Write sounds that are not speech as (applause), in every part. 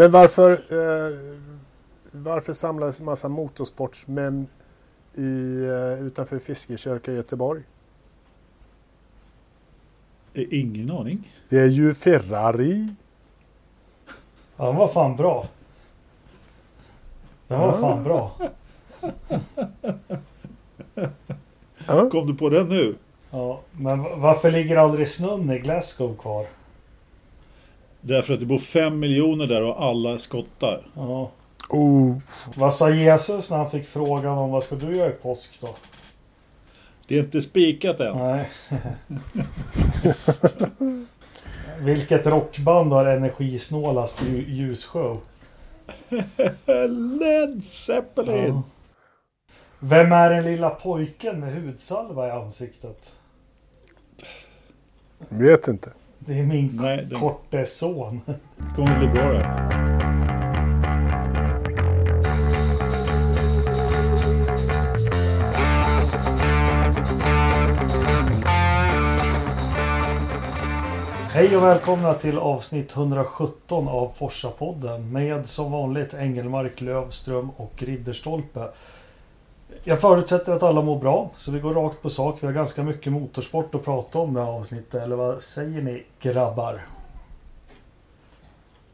Men varför, eh, varför samlas massa motorsportsmän i, eh, utanför Fiskekörka i Göteborg? Eh, Ingen aning. Det är ju Ferrari. Han var fan bra. Det var Ja. fan bra. Ja. Kom du på den nu? Ja, men varför ligger aldrig snön i Glasgow kvar? Därför att det bor fem miljoner där och alla skottar. Ja. Oh, Vad sa Jesus när han fick frågan om vad ska du göra i påsk då? Det är inte spikat än. Nej. (laughs) Vilket rockband har energisnålast lju- ljusshow? Led Zeppelin! Ja. Vem är den lilla pojken med hudsalva i ansiktet? vet inte. Det är min Nej, det korte son. kommer bli bra det. Hej och välkomna till avsnitt 117 av Forsa-podden med som vanligt Engelmark, Lövström och Ridderstolpe. Jag förutsätter att alla mår bra, så vi går rakt på sak. Vi har ganska mycket motorsport att prata om i det här avsnittet, eller vad säger ni grabbar?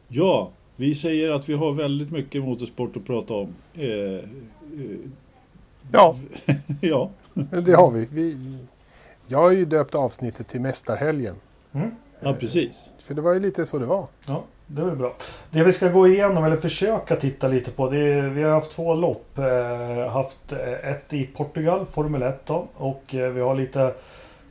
Ja, vi säger att vi har väldigt mycket motorsport att prata om. Eh, eh, Ja, (laughs) ja, det har vi. vi. Jag har ju döpt avsnittet till Mästarhelgen. Mm? ja, precis. För det var ju lite så det var. Ja, det är väl bra. Det vi ska gå igenom, eller försöka titta lite på, det är, vi har haft två lopp. Eh, haft eh, ett i Portugal, Formel 1 då, och eh, vi har lite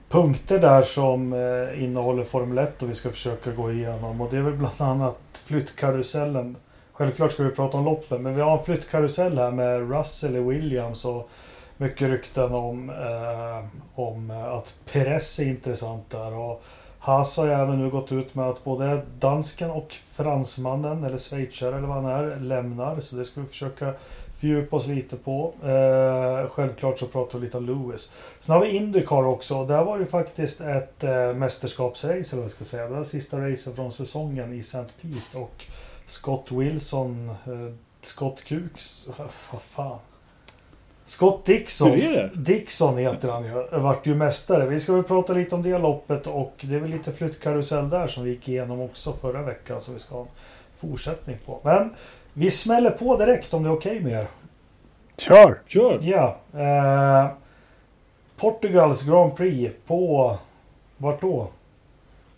punkter där som eh, innehåller Formel 1 och vi ska försöka gå igenom. Och det är väl bland annat flyttkarusellen. Självklart ska vi prata om loppen, men vi har en flyttkarusell här med Russell i Williams och mycket rykten om, eh, om att Perez är intressant där. Och Haas har ju även nu gått ut med att både dansken och fransmannen, eller schweizare eller vad han är, lämnar. Så det ska vi försöka fördjupa oss lite på. Eh, självklart så pratar vi lite om Lewis. Sen har vi Indycar också. Där var det ju faktiskt ett eh, mästerskapsrace, eller vad jag ska säga. Det var sista racet från säsongen i St. Pete. Och Scott Wilson, eh, Scott Kuks, (laughs) vad fan. Scott Dixon. Hur är det? Dixon heter han ju. Vart ju mästare. Vi ska väl prata lite om det loppet och det är väl lite flyttkarusell där som vi gick igenom också förra veckan. Så vi ska ha en fortsättning på. Men vi smäller på direkt om det är okej med er. Kör! Kör! Ja. Eh, Portugals Grand Prix på... Vart då?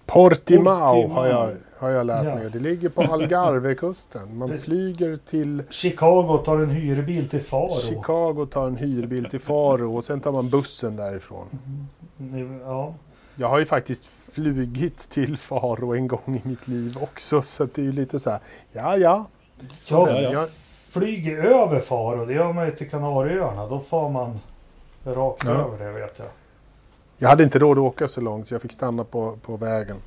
Portimao, Portimao. Har, jag, har jag lärt Ja. mig. Det ligger på (laughs) Algarvekusten. Man flyger till Chicago tar en hyrbil till Faro. Chicago, tar en hyrbil till Faro och sen tar man bussen därifrån. Ni- Ja. Jag har ju faktiskt flugit till Faro en gång i mitt liv också så det är ju lite så här, ja ja. Jag Ja, ja. Jag, flyger över Faro. Det gör man ju till Kanarieöarna. Då far man rakt Ja. över det vet jag. jag hade inte råd att åka så långt så jag fick stanna på, på vägen.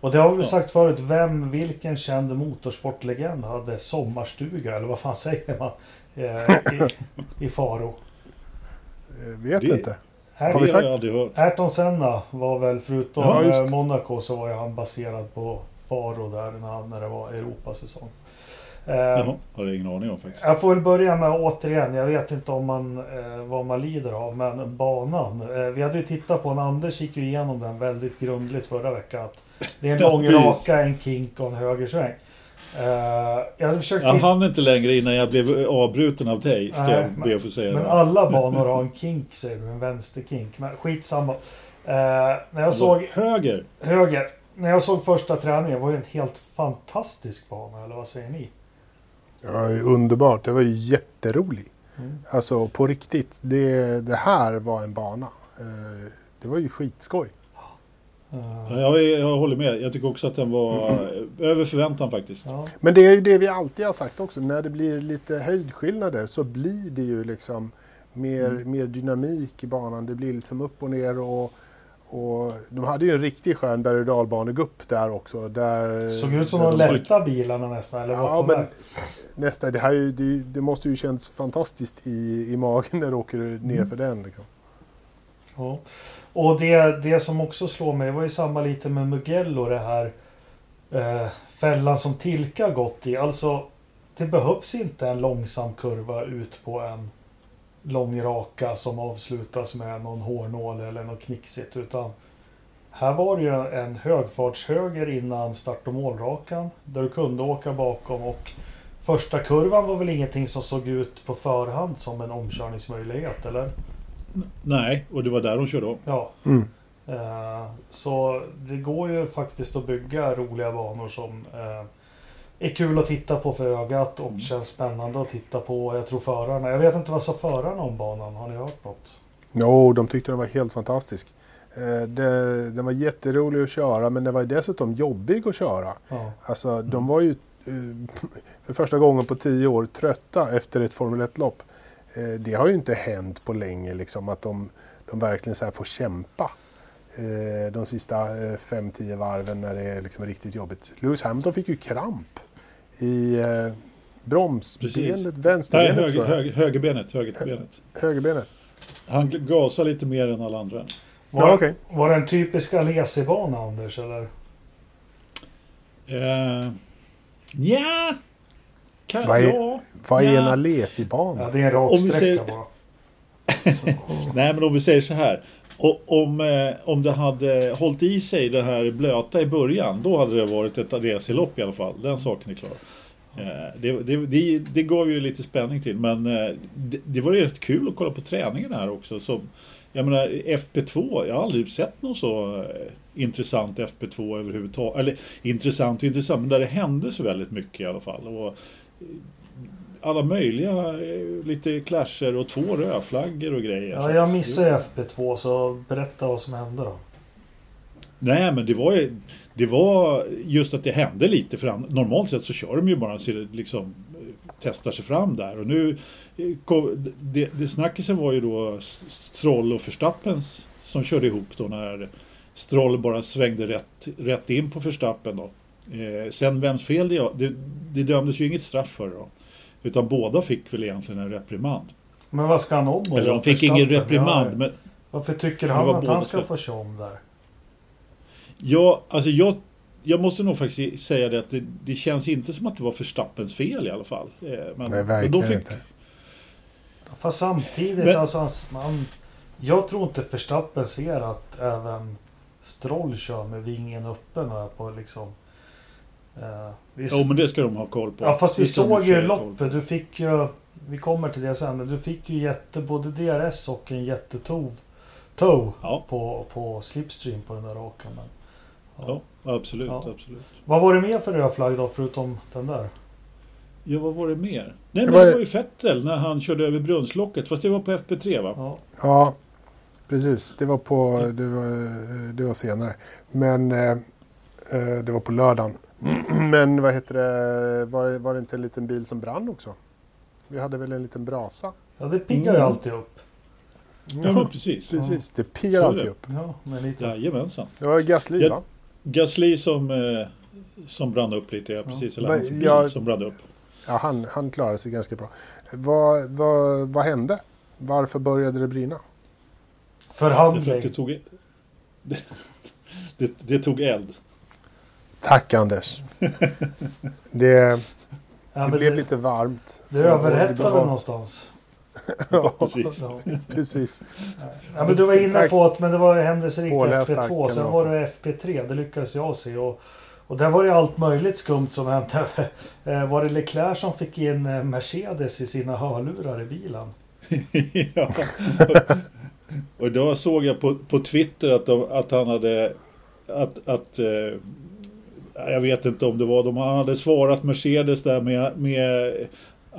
Och det har vi Ja. sagt förut. Vem, vilken känd motorsportlegend hade sommarstuga? Eller vad fan säger man? Eh, i, I Faro. Eh, vet Det- inte. Här, Har vi sagt- jag. Ayrton Senna var väl förutom Ja, eh. Monaco så var ju han baserad på Faro där när, han- när det var Europasäsong. Jaha, har jag ingen aning om faktiskt. jag får väl börja med återigen, jag vet inte om man, eh, vad man lider av, men banan. Eh, vi hade ju tittat på den, Anders gick ju igenom den väldigt grundligt förra veckan. Att det är en (laughs) lång raka, en kink och en högersväng. Eh, jag hade försökt Jag hann inte längre innan jag blev avbruten av dig, ska Nej, jag be att få säga. men det. alla (laughs) banor har en kink säger du, en vänsterkink. Men skitsamma. Eh, när jag Alltså, såg Höger. höger, när jag såg första träningen var det en helt fantastisk bana, eller vad säger ni? Ja, underbart. Det var ju jätteroligt. Mm. Alltså på riktigt. Det, det här var en bana. Eh, Det var ju skitskoj. Ja, Jag, jag håller med. Jag tycker också att den var eh, (clears throat) över förväntan faktiskt. ja. Men det är ju det vi alltid har sagt också. När det blir lite höjdskillnader så blir det ju liksom mer, Mm. mer dynamik i banan. Det blir liksom upp och ner och, och de hade ju en riktig skön berg och dalbanegupp där också. Där, Såg ut som de lätta bilarna nästan, eller Ja, men väg. nästa, det, här, det, det måste ju känns fantastiskt i, i magen när du åker ner Mm. för den. Liksom. Ja. Och det, det som också slår mig var ju samma lite med Mugello det här eh, fällan som Tilka gått i. Alltså, det behövs inte en långsam kurva ut på en lång raka som avslutas med någon hårnål eller något knixigt. Utan här var det ju en högfartshöger innan start och målrakan. Där du kunde åka bakom och första kurvan var väl ingenting som såg ut på förhand som en omkörningsmöjlighet, eller? Nej, och det var där de körde om. Ja. Mm. Eh, Så det går ju faktiskt att bygga roliga banor som eh, är kul att titta på för ögat och Mm. känns spännande att titta på. Jag tror förarna, jag vet inte vad sa förarna om banan, har ni hört något? Jo, de tyckte den var helt fantastisk. Eh, det, den var jätterolig att köra men den var dessutom jobbig att köra. Ja. Alltså de var ju eh, (laughs) för första gången på tio år trötta efter ett Formel 1-lopp. Eh, det har ju inte hänt på länge liksom att de, de verkligen så får kämpa. De sista 5-10 varven när det är liksom riktigt jobbigt. Lewis Hamilton fick ju kramp i eh, bromsbenet, Nej, vänsterbenet höger, tror jag. höger, högerbenet, högerbenet. Högerbenet. Han gasar lite mer än alla andra. Var, Ja, okej. var det en typisk Alesi-bana Anders? Eller? Uh, ja, kan, Vad är- ja. Vad är Ja. en Alesi-bana? Ja, det är en rak Om vi sträcka säger- bara. (laughs) Nej, men om vi säger så här. Och om, eh, om det hade hållit i sig det här blöta i början, då hade det varit ett racerlopp i alla fall. Den saken är klar. Eh, det, det, det, det gav ju lite spänning till, men eh, det, det var ju rätt kul att kolla på träningen här också. Så, jag menar FP2, jag har aldrig sett någon så eh, intressant FP2 överhuvudtaget. Eller intressant och intressant, men där det hände så väldigt mycket i alla fall. Och, eh, alla möjliga, eh, lite clasher och två rödflaggor och grejer. Ja, jag missade FP2 så berätta vad som hände då. Nej, men det var ju det var just att det hände lite. För normalt sett så kör de ju bara så liksom eh, testar sig fram där. Och nu eh, kom, det, det snackisen var ju då Stroll och Verstappens som körde ihop då när Stroll bara svängde rätt, rätt in på Verstappen då. Eh, sen vems fel det, det Det dömdes ju inget straff för då. Utan båda fick väl egentligen en reprimand. Men vad ska han om då? Eller de fick ingen reprimand. Men, Varför tycker han att han ska få köra om där? Ja, alltså jag, jag måste nog faktiskt säga det att det, det känns inte som att det var Förstappens fel i alla fall. Eh, Men, Nej, verkligen fick- inte. Fast samtidigt, Men- alltså hans, man, jag tror inte Verstappen ser att även Stroll kör med vingen öppen på liksom... Eh, vi, Jo, men det ska de ha koll på. ja, fast vi såg ju loppet. Du fick ju... Vi kommer till det sen, men du fick ju jätte, både DRS och en jättetov toe Ja, på, på slipstream på den där rakan. Men, ja, absolut, Ja. absolut. Vad var det mer för röd flagg då, förutom den där? Ja, vad var det mer? Nej, Det men var- det var ju Fettel när han körde över brunnslocket. Fast det var på FP3 va? Ja. Ja, precis. Det var, på, det var, det var senare. Men eh, eh, det var på lördagen. (clears throat) Men vad heter det, var, det- var det inte en liten bil som brann också? Vi hade väl en liten brasa? ja, det piggar ju Mm. alltid upp. Ja, men precis. Precis, det piggar alltid det. upp. Ja, men lite... Jajamensan. Det var Gasly Ja. va? Gasly som, eh, som brann upp lite, ja precis. Eller Men hans bil jag- som brann upp. Ja, han, han klarade sig ganska bra. Vad, vad, vad hände? Varför började det brinna? Förhandling. det tog, det, (laughs) det, det tog eld. Tack Anders. (laughs) Det, Ja, det blev det, lite varmt. det var- någonstans. (laughs) Ja, Precis. Ja. (laughs) precis. Ja, men du var inne Tack. på att men det var händelserikt Pålästa FP2. Sen var det FP3. Det lyckades jag se. Och, och där var det allt möjligt skumt som hände. Eh, Var det Leclerc som fick in eh, Mercedes i sina hörlurar i bilen? ja. Och då såg jag på, på Twitter att, de, att han hade att, att eh, jag vet inte om det var de, han hade svarat Mercedes där med, med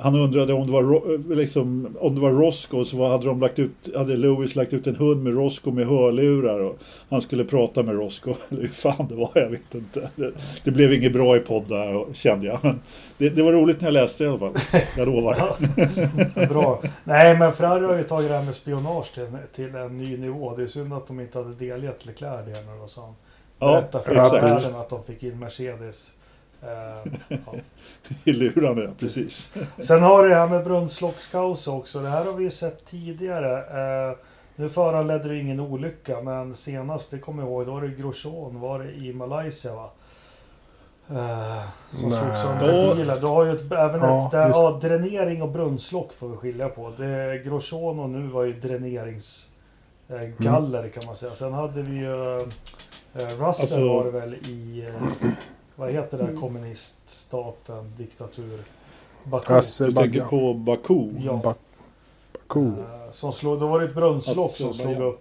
han undrade om det var, liksom, om det var Roscoe så hade, de lagt ut, hade Lewis lagt ut en hund med Roscoe med hörlurar och han skulle prata med Roscoe. (laughs) Eller hur fan det var, jag vet inte. Det, det blev inget bra i podd där kände jag. Men det, det var roligt när jag läste det i alla fall. Jag lovar. (laughs) Ja, (laughs) Bra. Nej, men Ferrari har ju tagit det här med spionage till, till en ny nivå. Det är synd att de inte hade delgett Leclerc det när det var sånt. Berätta för exakt. världen att de fick in Mercedes. Eh, (laughs) ja. i lurarna, ja, precis. Sen har du det här med brunnslockskaos också. Det här har vi ju sett tidigare. Eh, nu föranledde det ingen olycka, men senast, det kommer jag ihåg, då var det Grosjean, var det i Malaysia va? Eh, som Nej. slog sönder Ja. bilar. Du har ju ett, även Ja, ett, där, just ja, dränering och brunnslock får vi skilja på. Det, Grosjean och nu var ju dränereringsgaller eh, galler kan man säga. Sen hade vi ju Russell Alltså- var det väl i, eh, vad heter det, kommuniststaten, diktatur? Baku. Du tänker på Baku? Ja. Bak- Baku. Eh, Som slog, då var det ett brunnslock som slog upp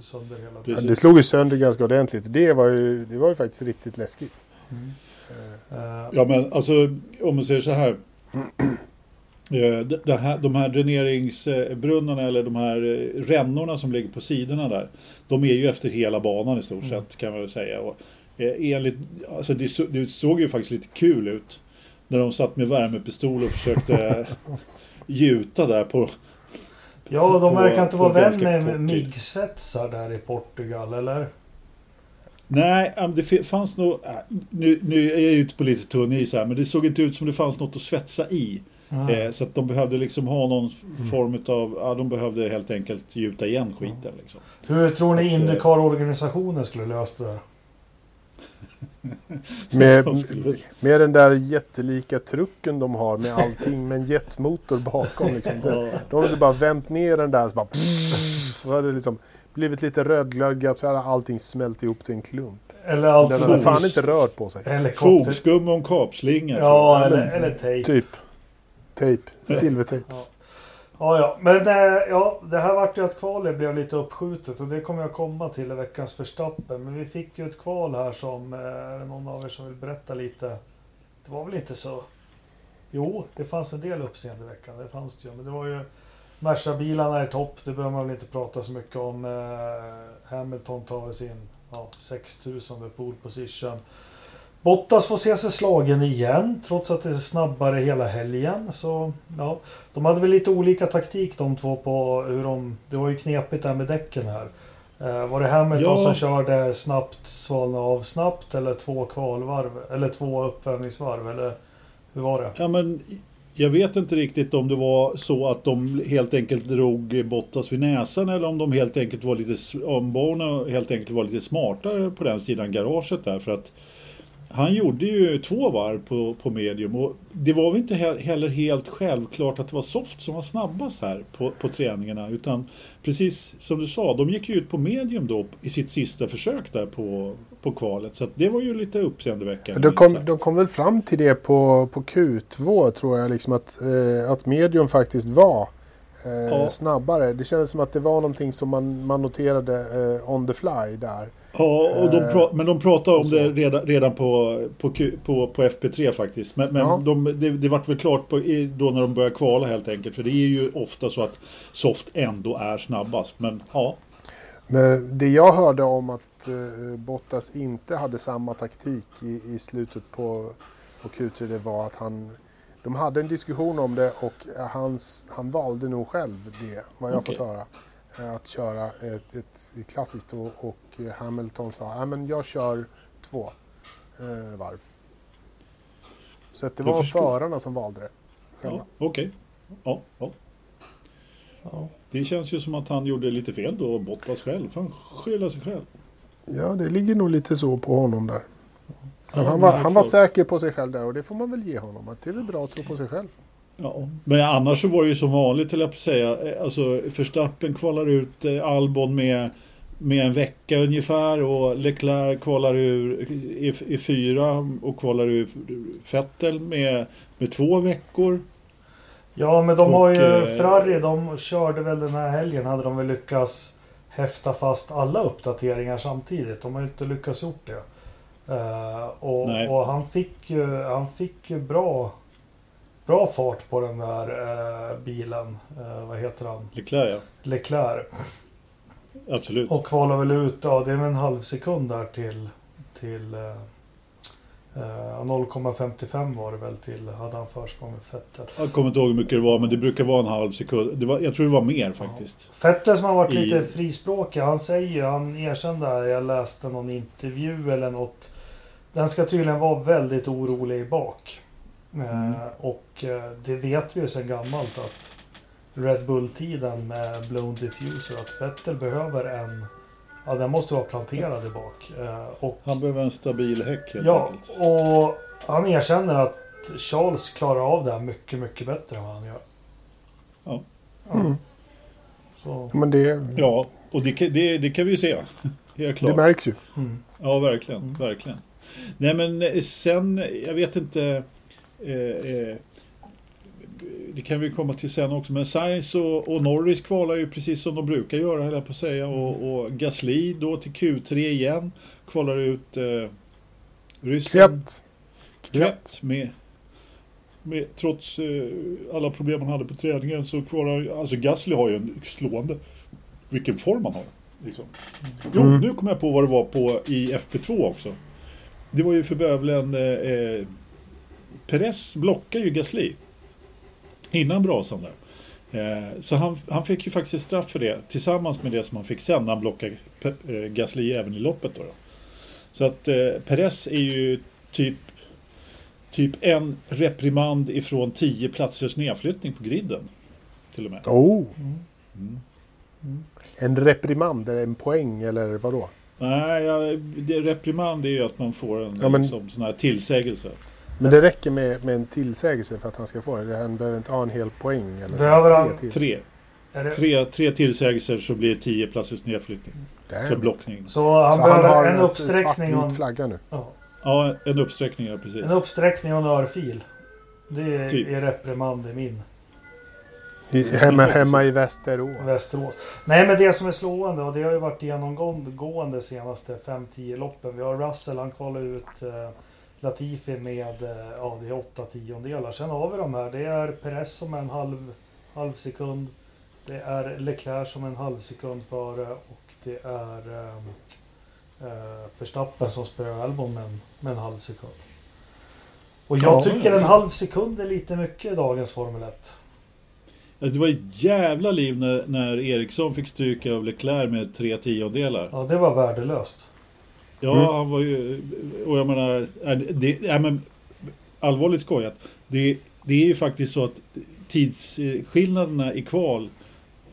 sönder hela. Ja, det slog ju sönder ganska ordentligt. Det var ju, det var ju faktiskt riktigt läskigt. Eh, Eh, Ja men alltså om man säger så här. Eh, det- här de här dräneringsbrunnarna eller de här eh, rännorna som ligger på sidorna där. De är ju efter hela banan i stort Mm. sett kan man väl säga. Och, eh, enligt, alltså det, så, det såg ju faktiskt lite kul ut. När de satt med värmepistol och försökte (laughs) gjuta där på... Ja, de verkar inte vara vän med. MIG-svetsar där i Portugal, eller? Nej, det fanns nog... äh, Nu, nu är jag ute på lite tunn is här, men det såg inte ut som det fanns något att svetsa i. Mm. Eh, så att de behövde liksom ha någon form av, ja de behövde helt enkelt gjuta igen skiten liksom. Hur tror ni eh, Indycar-organisationen skulle löst det där? (laughs) Med, med den där jättelika trucken de har med allting med en jetmotor bakom. Liksom. (laughs) De, de har så bara vänt ner den där så bara... Så hade det liksom blivit lite rödglöggat så hade allting smält ihop till en klump. Eller allt Den för hade fan inte rört på sig. Fogskum och en kapslinga. Ja, eller, eller tejp. Typ. Tejp. Silvertejp. Ja. Ja, ja, men eh, ja, det här vart ju att kvalet blev lite uppskjutet och det kommer jag komma till i veckans förstappen. Men vi fick ju ett kval här som, eh, är det någon av er som vill berätta lite? Det var väl inte så... Jo, det fanns en del uppseendeväckande, det fanns det ju. Men det var ju Merca-bilarna i topp, det behöver man väl inte prata så mycket om. Eh, Hamilton tar sin ja, 6000 pole position. Bottas får se sig slagen igen trots att det är snabbare hela helgen. Så, ja, de hade väl lite olika taktik de två på hur de... Det var ju knepigt där med däcken här. Eh, var det Hamilton Ja. som körde snabbt, svalna av snabbt eller två kvalvarv? Eller två uppvärmningsvarv? Eller hur var det? Ja, men jag vet inte riktigt om det var så att de helt enkelt drog Bottas vid näsan eller om de helt enkelt var lite omborna och helt enkelt var lite smartare på den sidan garaget där för att han gjorde ju två varv på, på medium och det var väl inte he- heller helt självklart att det var soft som var snabbast här på, på träningarna utan precis som du sa, de gick ju ut på medium då i sitt sista försök där på, på kvalet så det var ju lite uppseendeväckande. De kom, de kom väl fram till det på, på Q2 tror jag. Liksom att, eh, att medium faktiskt var eh, Ja. snabbare. Det kändes som att det var någonting som man, man noterade eh, on the fly där. Ja, och de Eh, pra- men de pratade om det redan, redan på, på, på, på FP3 faktiskt. Men, men Ja. de, det, det vart väl klart på, då när de började kvala helt enkelt. För det är ju ofta så att soft ändå är snabbast. Men ja, Men det jag hörde om att eh, Bottas inte hade samma taktik i, i slutet på, på Q3 det var att han de hade en diskussion om det och hans, han valde nog själv det, vad jag Okej. fått höra. eh, Att köra ett, ett klassiskt och, och Hamilton sa "Nej, men jag kör två eh, varv. Så att det Jag var förstår. förarna som valde det. ja okej. Ja, ja. Ja. Det känns ju som att han gjorde lite fel då, Bottas själv. Han skyller sig själv. Ja, det ligger nog lite så på honom där. Men Ja, han, var, han var säker på sig själv där och det får man väl ge honom. Att det är väl bra att tro på sig själv. Ja, men annars så var det ju som vanligt till att säga. Eh, Alltså Verstappen kvalar ut eh, Albon med, med en vecka ungefär och Leclerc kvalar ur i, i fyra och kvalar ur Vettel med, med två veckor. Ja, men de har ju Och, eh, Ferrari, de körde väl den här helgen, hade de väl lyckats häfta fast alla uppdateringar samtidigt. De har ju inte lyckats gjort det. Eh, och, och han fick ju, han fick ju bra, bra fart på den där eh, bilen. Eh, vad heter han? Leclerc ja, Leclerc. Absolut. Och kvalar väl ut, ja det är väl en halv sekund där till, till eh, eh, 0,55 var det väl till, hade han försprång med Vettel. Jag kommer inte ihåg hur mycket det var men det brukar vara en halv sekund. Det var, jag tror det var mer faktiskt. Vettel som har varit I- lite frispråkig, han säger ju, han erkände jag läste någon intervju eller något. Den ska tydligen vara väldigt orolig bak. Mm. Eh, och eh, det vet vi ju sedan gammalt att Red Bull-tiden med blown diffuser, att Vettel behöver en, Ja, den måste vara planterad i bak. Eh, och, Han behöver en stabil häck helt ja, enkelt. och han erkänner att Charles klarar av det här mycket, mycket bättre än vad han gör. Ja. Mm. Så, Men det, Ja, och det, kan- det, det kan vi ju se. (laughs) Helt klart. det märks ju. mm. Ja, verkligen. Mm. verkligen. Nej, men eh, sen, jag vet inte. Eh, eh, det kan vi komma till sen också. Men Sainz och, och Norris kvalar ju precis som de brukar göra, höll jag på att säga. Och, och Gasly då till Q3 igen. Kvalar ut eh, Ryssland. Kvätt. Kvätt med, med, trots eh, alla problem han hade på träningen så kvalar Alltså Gasly har ju en slående vilken form han har. Liksom. Jo, Mm. nu kom jag på vad det var på i FP2 också. Det var ju för bövelen eh, eh, Perez blockar ju Gasly. Innan brasan där. Eh, så han, han fick ju faktiskt straff för det. Tillsammans med det som han fick sen när han blockade eh, Gasly även i loppet. Då, då. Så att eh, Perez är ju typ Typ en reprimand ifrån tio platsers nedflyttning på griden. Till och med. Oh, Mm. Mm. en reprimand, eller en poäng eller vadå? Nej, ja, det reprimand är ju att man får en Ja, men- liksom, sån här tillsägelse. Men det räcker med, med en tillsägelse för att han ska få det. Han behöver inte ha en hel poäng. Eller så. Behöver han- Tre till. Tre. Det, Tre, tre tillsägelser så blir det tio platsers nedflyttning. Damn. För blockning. så han Så han behöver har en en uppsträckning och en, flagga nu. ja, Ja, en uppsträckning, ja precis. en uppsträckning och en örfil. Det är, Typ. är reprimand i min I, hemma, hemma i Västerås. Västerås. Nej men det som är slående och det har ju varit genomgående senaste 5-10 loppen. Vi har Russell, han kvalar ut eh, Latifi med eh, ja, det är 8 tiondelar. Sen har vi de här. Det är Perez som är en halv, halv sekund. Det är Leclerc som är en halv sekund före och det är eh, eh, Verstappen som spöar Albon med en, med en halv sekund. Och jag Ja, tycker en halv sekund är lite mycket i dagens Formel 1. Det var ett jävla liv när, när Eriksson fick stryka av Leclerc med tre tiondelar. Ja, det var värdelöst. Ja, Mm. han var ju... Och jag menar... Det, ja, men, allvarligt skojat. Det, det är ju faktiskt så att tidsskillnaderna i kval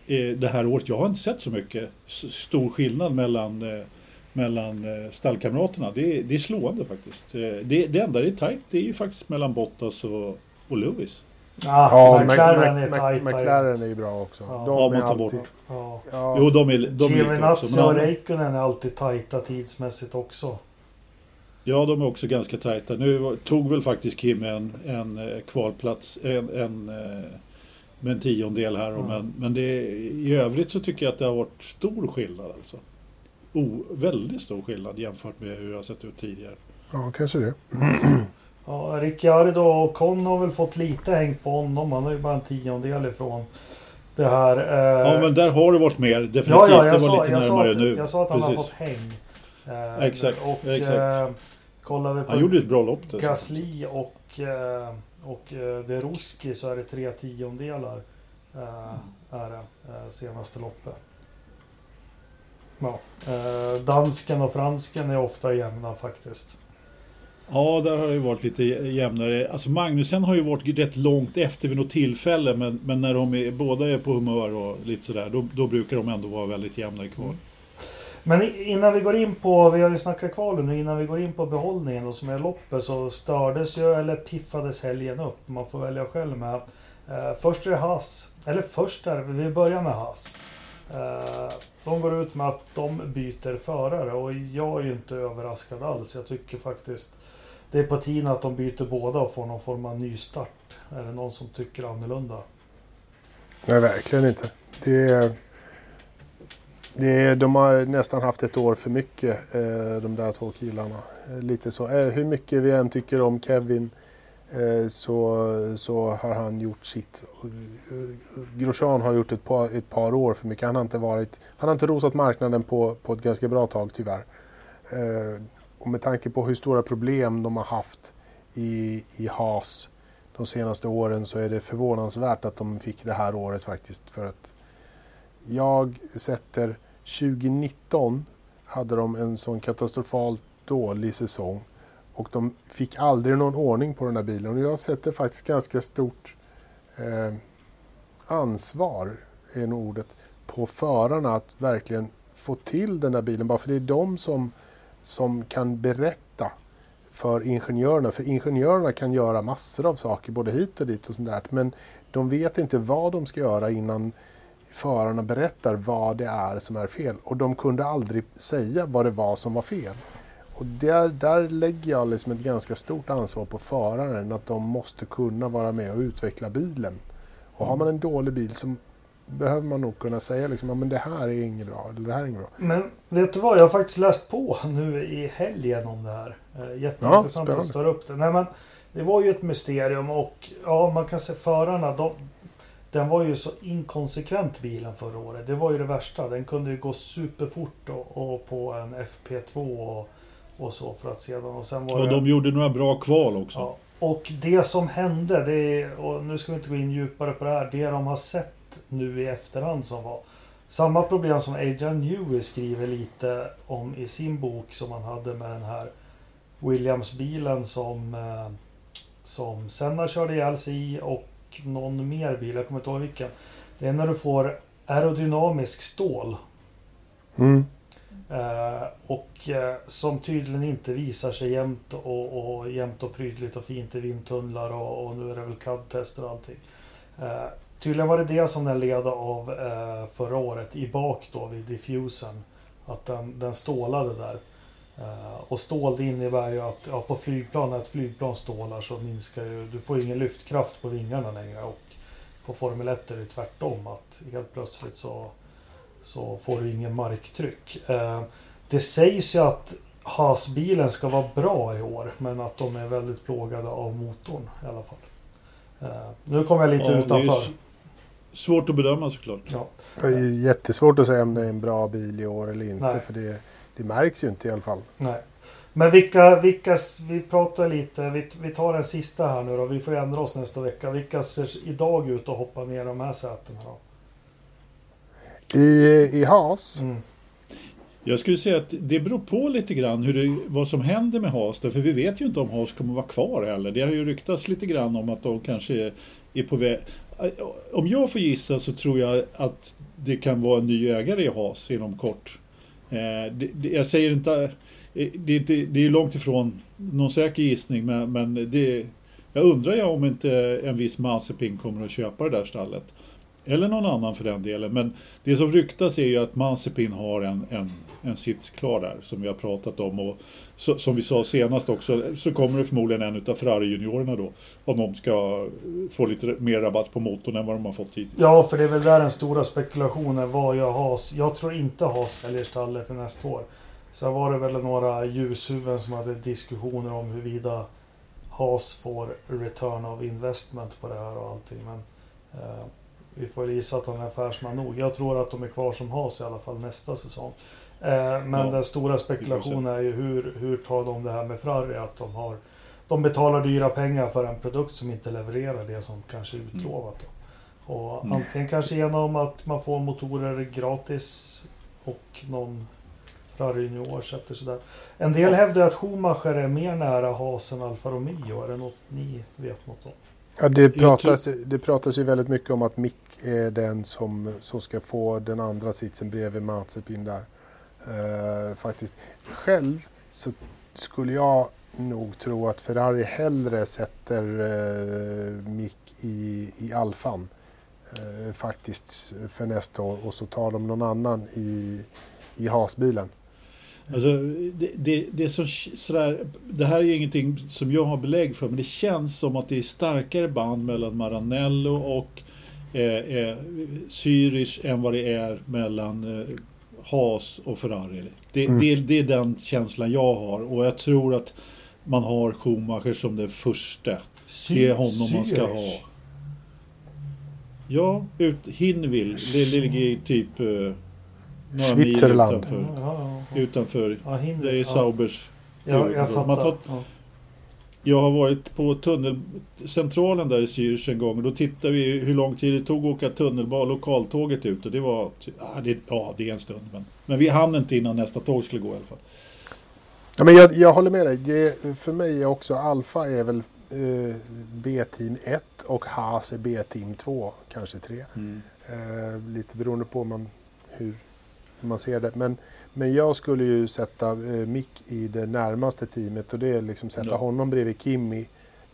eh, det här året, jag har inte sett så mycket stor skillnad mellan, eh, mellan eh, stallkamraterna. Det, är- det är slående faktiskt. Det, det enda det är tajt, det är ju faktiskt mellan Bottas och, och Lewis. Ja, Ja, McLaren är tajta. McLaren är ju bra också. Ja. De Ja, är man tar bort. alltid... Ja. Ja, Jo, de är, de är lika också. Giovinazzi Men och Räikkönen är alltid tajta tidsmässigt också. Ja, de är också ganska tajta. Nu tog väl faktiskt Kim en, en eh, kvalplats, en, en, eh, med en tiondel här. Ja. Men, men det, i övrigt så tycker jag att det har varit stor skillnad alltså. Oh, väldigt stor skillnad jämfört med hur det har sett ut tidigare. ja, kanske det. (clears throat) Ja, Ricciardo och Con har väl fått lite häng på honom. Han är ju bara en tiondel ifrån det här. eh, Ja, men där har det varit mer definitivt. ja, ja, det jag, var sa, lite jag, närmare att, nu. jag sa att han har Precis. fått häng. Eh, Exakt, Och exakt. Eh, kollar vi på Han gjorde ett bra lopp dessutom. Gasly och, eh, och eh, De Ruski så är det tre tiondelar. Eh, är det eh, senaste loppet. Ja. Eh, dansken och fransken är ofta jämna faktiskt. Ja, där har det varit lite jämnare. Alltså Magnusen har ju varit rätt långt efter vid något tillfälle. Men, men när de är, båda är på humör och lite sådär. Då, då brukar de ändå vara väldigt jämna i kval. Mm. Men innan vi går in på, vi har ju snackat kval nu, innan vi går in på behållningen och som är loppet så stördes ju eller piffades helgen upp. Man får välja själv med. Eh, först är det Haas, eller först är det, vi börjar med Haas. Eh, de går ut med att de byter förare och jag är ju inte överraskad alls. Jag tycker faktiskt det är på tiden att de byter båda och får någon form av nystart. Är det någon som tycker annorlunda? Nej, verkligen inte. Det är, det är, de har nästan haft ett år för mycket, eh, de där två killarna. Eh, lite så. Eh, hur mycket vi än tycker om Kevin så, så har han gjort sitt. Grosjean har gjort ett par, ett par år för mycket. Han har inte, varit, han har inte rosat marknaden på, på ett ganska bra tag tyvärr. Och med tanke på hur stora problem de har haft i, i Haas de senaste åren så är det förvånansvärt att de fick det här året faktiskt. För att jag sätter 2019 hade de en sån katastrofalt dålig säsong och de fick aldrig någon ordning på den här bilen. Och jag sätter faktiskt ganska stort eh, ansvar, är nog ordet, på förarna att verkligen få till den där bilen bara för det är de som, som kan berätta för ingenjörerna. För ingenjörerna kan göra massor av saker både hit och dit och sånt där. Men de vet inte vad de ska göra innan förarna berättar vad det är som är fel. Och de kunde aldrig säga vad det var som var fel. Och där, där lägger jag liksom ett ganska stort ansvar på föraren att de måste kunna vara med och utveckla bilen. Och har man en dålig bil som behöver man nog kunna säga liksom, ja, men det här är inget bra, eller det här är inget bra. Men vet du vad, jag har faktiskt läst på nu i helgen om det här. Eh, Jätteintressant Ja, att du tar upp det. Nej, men det var ju ett mysterium och ja, man kan se förarna, de, den var ju så inkonsekvent bilen förra året. Det var ju det värsta. Den kunde ju gå superfort och, och på en FP2 och, och så för att sedan och sen var Och de gjorde några bra kval också. Ja. Och det som hände, det är, och nu ska vi inte gå in djupare på det här, det de har sett nu i efterhand som var samma problem som Adrian Newey skriver lite om i sin bok som han hade med den här Williams-bilen som, eh, som Senna körde ihjäl sig i och någon mer bil, jag kommer inte ihåg vilken. Det är när du får aerodynamisk stål Mm. Eh, och eh, som tydligen inte visar sig jämt och, och jämt och prydligt och fint i vindtunnlar och, och nu är det väl CAD-tester och allting. Eh, tydligen var det det som den led av eh, förra året i bak då vid diffusen. Att den, den stålade där. Eh, och stål det innebär ju att ja, på flygplan, när ett flygplan stålar så minskar ju, du får ingen lyftkraft på vingarna längre. Och på Formel 1 är det tvärtom att helt plötsligt så så får du ingen marktryck. Eh, det sägs ju att Haas-bilen ska vara bra i år men att de är väldigt plågade av motorn i alla fall. Eh, nu kommer jag lite Ja, utanför. Svårt att bedöma såklart. Ja. Det är jättesvårt att säga om det är en bra bil i år eller inte Nej. för det, det märks ju inte i alla fall. Nej. Men vilka, vilka, vi pratar lite, vi, vi tar den sista här nu då. Vi får ändra oss nästa vecka. Vilka ser idag ut att hoppa ner de här sätena då? I, i Haas, Mm. Jag skulle säga att det beror på lite grann hur det, vad som händer med Haas. För vi vet ju inte om Haas kommer vara kvar heller. Det har ju ryktats lite grann om att de kanske är på väg. Om jag får gissa så tror jag att det kan vara en ny ägare i Haas inom kort. Eh, det, jag säger inte... Eh, det är, det är långt ifrån någon säker gissning men, men det, jag undrar ju om inte en viss Mazepin kommer att köpa det där stallet. Eller någon annan för den delen. Men det som ryktas är ju att Mazepin har en, en, en sits klar där som vi har pratat om. Och så, som vi sa senast också så kommer det förmodligen en utav Ferrari-juniorerna då. Om de ska få lite mer rabatt på motorn än vad de har fått hittills. Ja, för det är väl där den stora spekulationen var Jag, has, Jag tror inte Haas säljer stallet till nästa år. Sen var det väl några ljushuvuden som hade diskussioner om huruvida Haas får return of investment på det här och allting. Men eh, vi får gissa att han är affärsman nog. Jag tror att de är kvar som Haas i alla fall nästa säsong. Eh, men Ja, den stora spekulationen är ju hur, hur tar de det här med Ferrari? Att de, har, de betalar dyra pengar för en produkt som inte levererar det som kanske är utlovat. Då. Och Mm. Antingen kanske genom att man får motorer gratis och någon Ferrari Junior sätter sig där. En del hävdar att Schumacher är mer nära Haas än Alfa Romeo. Är det något ni vet något om? ja, det, pratas, det pratas ju väldigt mycket om att Mick är den som, som ska få den andra sitsen bredvid Mazepin där. Eh, faktiskt. Själv så skulle jag nog tro att Ferrari hellre sätter uh, Mick i, i Alfan eh, faktiskt för nästa år och så tar de någon annan i, i Haas-bilen. Alltså, det, det, det, är så, sådär, det här är ju ingenting som jag har belägg för men det känns som att det är starkare band mellan Maranello och eh, eh, Zürich än vad det är mellan eh, Haas och Ferrari. Det, Mm. det, det är den känslan jag har och jag tror att man har Schumacher som den första. Det är honom man ska ha. Ja, ut, Hinwil, det ligger typ eh, några mil utanför. Ja, ja, ja. utanför ja, det är. Saubers. Ja, jag Man fattar. tar- Ja. Jag har varit på tunnelcentralen där i Zürich en gång och då tittade vi hur lång tid det tog att åka tunnelbana, lokaltåget ut och det var, ja det, ja, det är en stund men, men vi hann inte innan nästa tåg skulle gå i alla fall. Ja, men jag, jag håller med dig. Det, för mig är också Alfa är väl eh, B-team 1 och Haas är B-team 2, kanske 3. Mm. Eh, lite beroende på man, hur, man ser det. Men, men jag skulle ju sätta eh, Mick i det närmaste teamet och det är liksom sätta ja. honom bredvid Kimi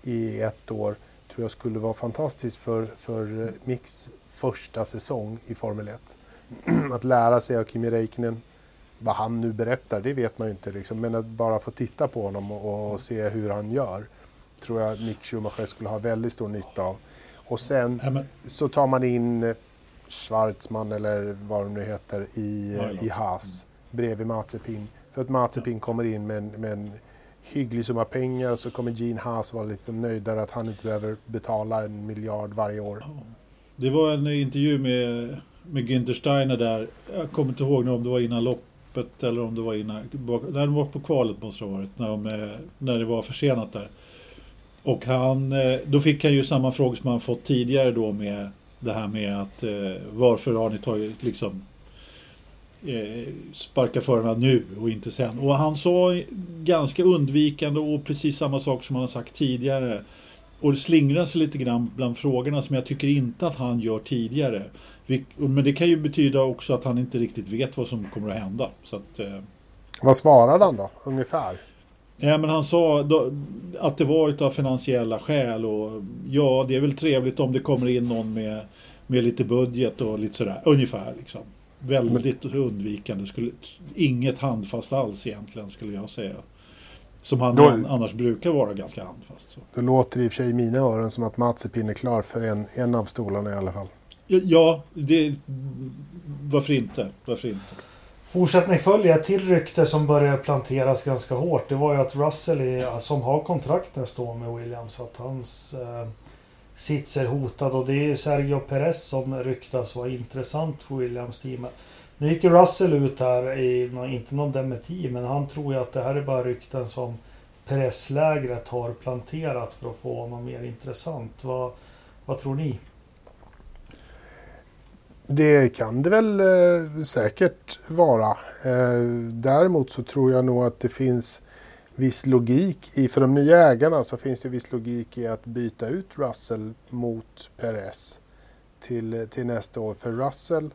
i ett år. tror jag skulle vara fantastiskt för, för eh, Micks första säsong i Formel 1. (clears throat) att lära sig av Kimi Räikkönen, vad han nu berättar, det vet man ju inte. Liksom. Men att bara få titta på honom och, och se hur han gör, tror jag Mick Schumacher skulle ha väldigt stor nytta av. Och sen ja, så tar man in Schwarzman eller vad de nu heter i, ja, i Haas bredvid Mazepin. För att Mazepin kommer in med en, med en hygglig summa pengar och så kommer Gene Haas vara lite nöjdare att han inte behöver betala en miljard varje år. Det var en intervju med, med Günther Steiner där. Jag kommer inte ihåg om det var innan loppet eller om det var innan. När de var på kvalet måste det ha varit. När, de, eh, när det var försenat där. Och han, eh, då fick han ju samma fråga som han fått tidigare då med det här med att eh, varför har ni tagit liksom sparka förarna nu och inte sen. Och han sa ganska undvikande och precis samma sak som han har sagt tidigare. Och det slingrar sig lite grann bland frågorna som jag tycker inte att han gör tidigare. Men det kan ju betyda också att han inte riktigt vet vad som kommer att hända. Så att, eh... Vad svarade han då, ungefär? Ja, men han sa då, att det var av finansiella skäl och ja, det är väl trevligt om det kommer in någon med, med lite budget och lite sådär, ungefär liksom. Väldigt undvikande, skulle, inget handfast alls egentligen skulle jag säga. Som han då, annars brukar vara ganska handfast. Så. Då låter det i och för sig i mina öron som att Mazepin är klar för en, en av stolarna i alla fall. Ja, det, varför inte? Varför inte? Fortsättning följer. Ett till rykte som börjar planteras ganska hårt. Det var ju att Russell, är, som har kontrakt nästa år med Williams, att hans eh, sits är hotad. Och det är Sergio Perez som ryktas vara intressant för Williams-teamet. Nu gick ju Russell ut här i, inte någon dementi, men han tror ju att det här är bara rykten som Perez-lägret har planterat för att få honom mer intressant. Vad, vad tror ni? Det kan det väl eh, säkert vara. Eh, däremot så tror jag nog att det finns viss logik i, för de nya ägarna så finns det viss logik i att byta ut Russell mot Perez till, till nästa år. För Russell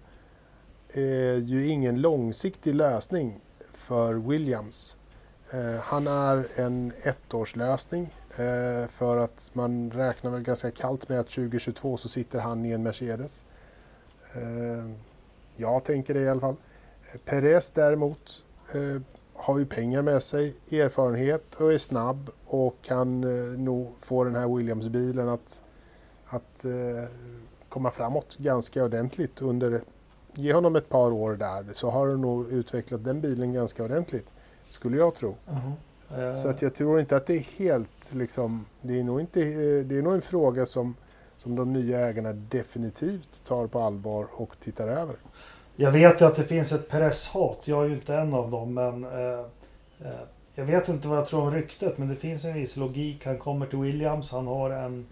är ju ingen långsiktig lösning för Williams. Eh, han är en ettårslösning eh, för att man räknar väl ganska kallt med att 2022 så sitter han i en Mercedes. Eh, jag tänker det i alla fall. Perez däremot eh, har ju pengar med sig, erfarenhet och är snabb och kan eh, nog få den här Williams-bilen att, att komma framåt ganska ordentligt under Ge honom ett par år där så har du nog utvecklat den bilen ganska ordentligt. Skulle jag tro. Uh -huh. Så att jag tror inte att det är helt liksom, det är nog, inte, det är nog en fråga som som de nya ägarna definitivt tar på allvar och tittar över. Jag vet ju att det finns ett presshat. Jag är ju inte en av dem, men eh, eh, jag vet inte vad jag tror om ryktet, men det finns en viss logik. Han kommer till Williams, han har en,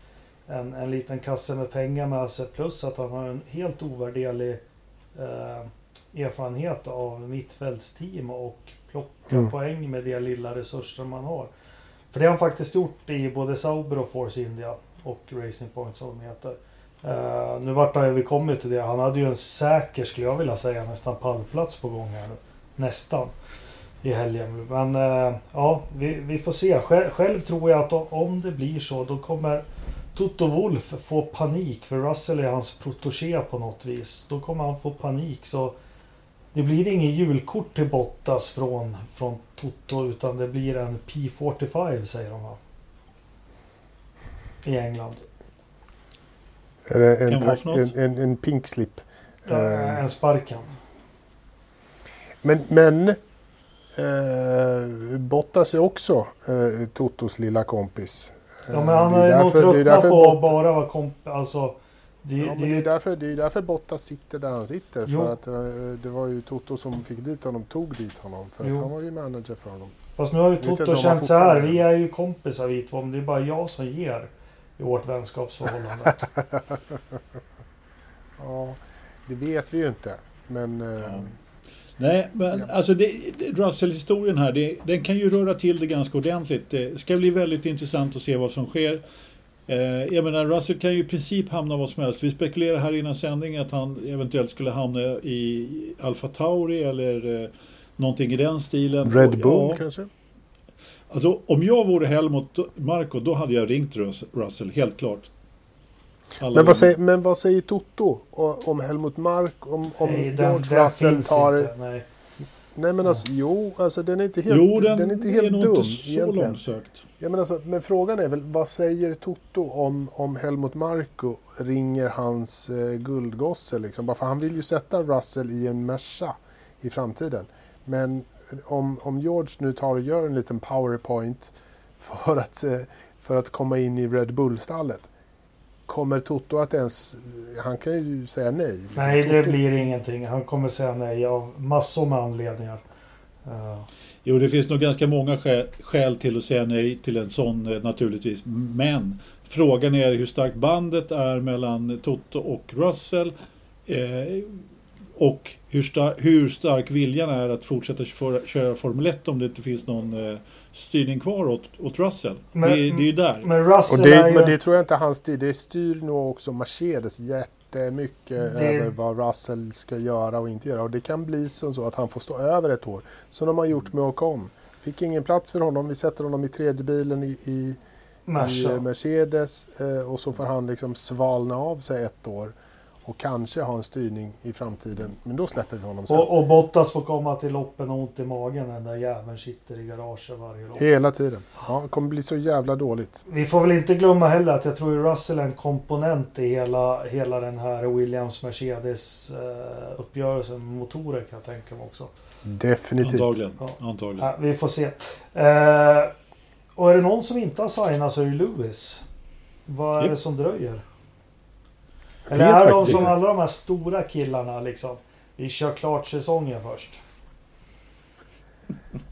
en, en liten kasse med pengar med sig, plus att han har en helt ovärderlig eh, erfarenhet av mittfältsteam och plocka mm. poäng med de lilla resurser man har. För det har han faktiskt gjort i både Sauber och Force India och Racing Point som de heter. Uh, nu vart han, vi kommer till det, han hade ju en säker, skulle jag vilja säga, nästan pallplats på gång här nu. Nästan. I helgen. Men uh, ja, vi, vi, får se. Själv, själv, tror jag att om det blir så, då kommer Toto Wolf få panik. För Russell är hans protoché på något vis. Då kommer han få panik. Så det blir inget julkort till Bottas från, från Toto, utan det blir en P45 säger de va? i England. Är det en, tack, en, en, en pink slip? Ja, uh, en sparken. Men, men uh, Bottas är också uh, Totos lilla kompis. Ja, men han har nog tröttnat på att bara vara kompis. Alltså, det, ja, det, det, är därför, det är därför Bottas sitter där han sitter. Jo. För att uh, det var ju Toto som fick dit honom, tog dit honom. För att han var ju manager för honom. Fast nu har ju Toto känt så här. Vi är ju kompisar vi två, men det är bara jag som ger i vårt vänskapsförhållande? (laughs) ja, det vet vi ju inte. Men... Eh, ja. Nej, men ja. alltså Russell-historien här, det, den kan ju röra till det ganska ordentligt. Det ska bli väldigt intressant att se vad som sker. Eh, jag menar, Russell kan ju i princip hamna vad som helst. Vi spekulerar här innan sändning att han eventuellt skulle hamna i Alfa Tauri eller eh, någonting i den stilen. Red Bull ja, kanske? Alltså, om jag vore Helmut Marko, då hade jag ringt Russell, helt klart. men vad, säger, men vad säger Toto om Helmut Mark? Om, om nej, George den, Russell tar... Inte, nej. nej men alltså, ja. jo, alltså den är inte helt, jo, den, den är inte helt är dum. Inte så egentligen. långsökt. Ja, men, alltså, men frågan är väl, vad säger Toto om, om Helmut Marko ringer hans eh, guldgosse? Liksom? Bara för han vill ju sätta Russell i en Merca i framtiden. Men om, om George nu tar och gör en liten powerpoint för att, eh, för att komma in i Red Bull-stallet. Kommer Toto att ens... Han kan ju säga nej. Nej, det blir ingenting. Han kommer säga nej av massor med anledningar. Uh. Jo, det finns nog ganska många skäl, skäl, till att säga nej till en sån eh, naturligtvis. Men frågan är hur starkt bandet är mellan Toto och Russell. Eh, och hur, star hur, stark viljan är att fortsätta för, köra Formel 1 om det inte finns någon eh, styrning kvar åt, åt Russell. Men, det, det, är ju där. Men, Russell och det, är ju... men det tror jag inte han styr. Det styr nog också Mercedes jättemycket det... över vad Russell ska göra och inte göra. Och det kan bli som så att han får stå över ett år. Som de har gjort med Ocon. Fick ingen plats för honom. Vi sätter honom i tredje bilen i, i, i Mercedes. Eh, och så får han liksom svalna av sig ett år och kanske ha en styrning i framtiden. Men då släpper vi honom sen. Och, och Bottas får komma till loppen och ont i magen när den där jäveln sitter i garaget varje lopp. Hela tiden. Ja, det kommer bli så jävla dåligt. Vi får väl inte glömma heller att jag tror Russell är en komponent i hela, hela den här Williams-Mercedes uh, uppgörelsen med motorer kan jag tänka mig också. Definitivt. Antagligen. Ja. Antagligen. Ja, vi får se. Uh, och är det någon som inte har signat så är det Lewis. Vad är yep. det som dröjer? Eller är de som alla de här stora killarna liksom? Vi kör klart säsongen först.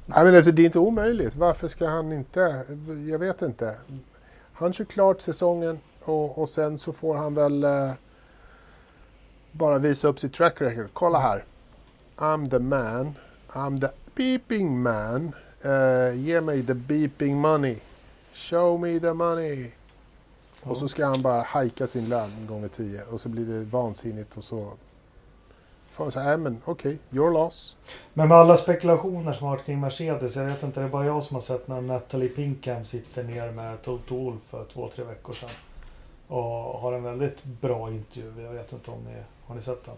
Nej, men alltså, det är inte omöjligt. Varför ska han inte? Jag vet inte. Han kör klart säsongen och, och sen så får han väl eh, bara visa upp sitt track record. Kolla här. I'm the man. I'm the beeping man. Uh, ge mig the beeping money. Show me the money. Och så ska han bara hajka sin lön gånger tio och så blir det vansinnigt och så får han säga, men okej, okay, your loss. Men med alla spekulationer som har varit kring Mercedes, jag vet inte, det är bara jag som har sett när Natalie Pinkham sitter ner med Toto Wolff för två, tre veckor sedan. Och har en väldigt bra intervju. Jag vet inte om ni har ni sett den?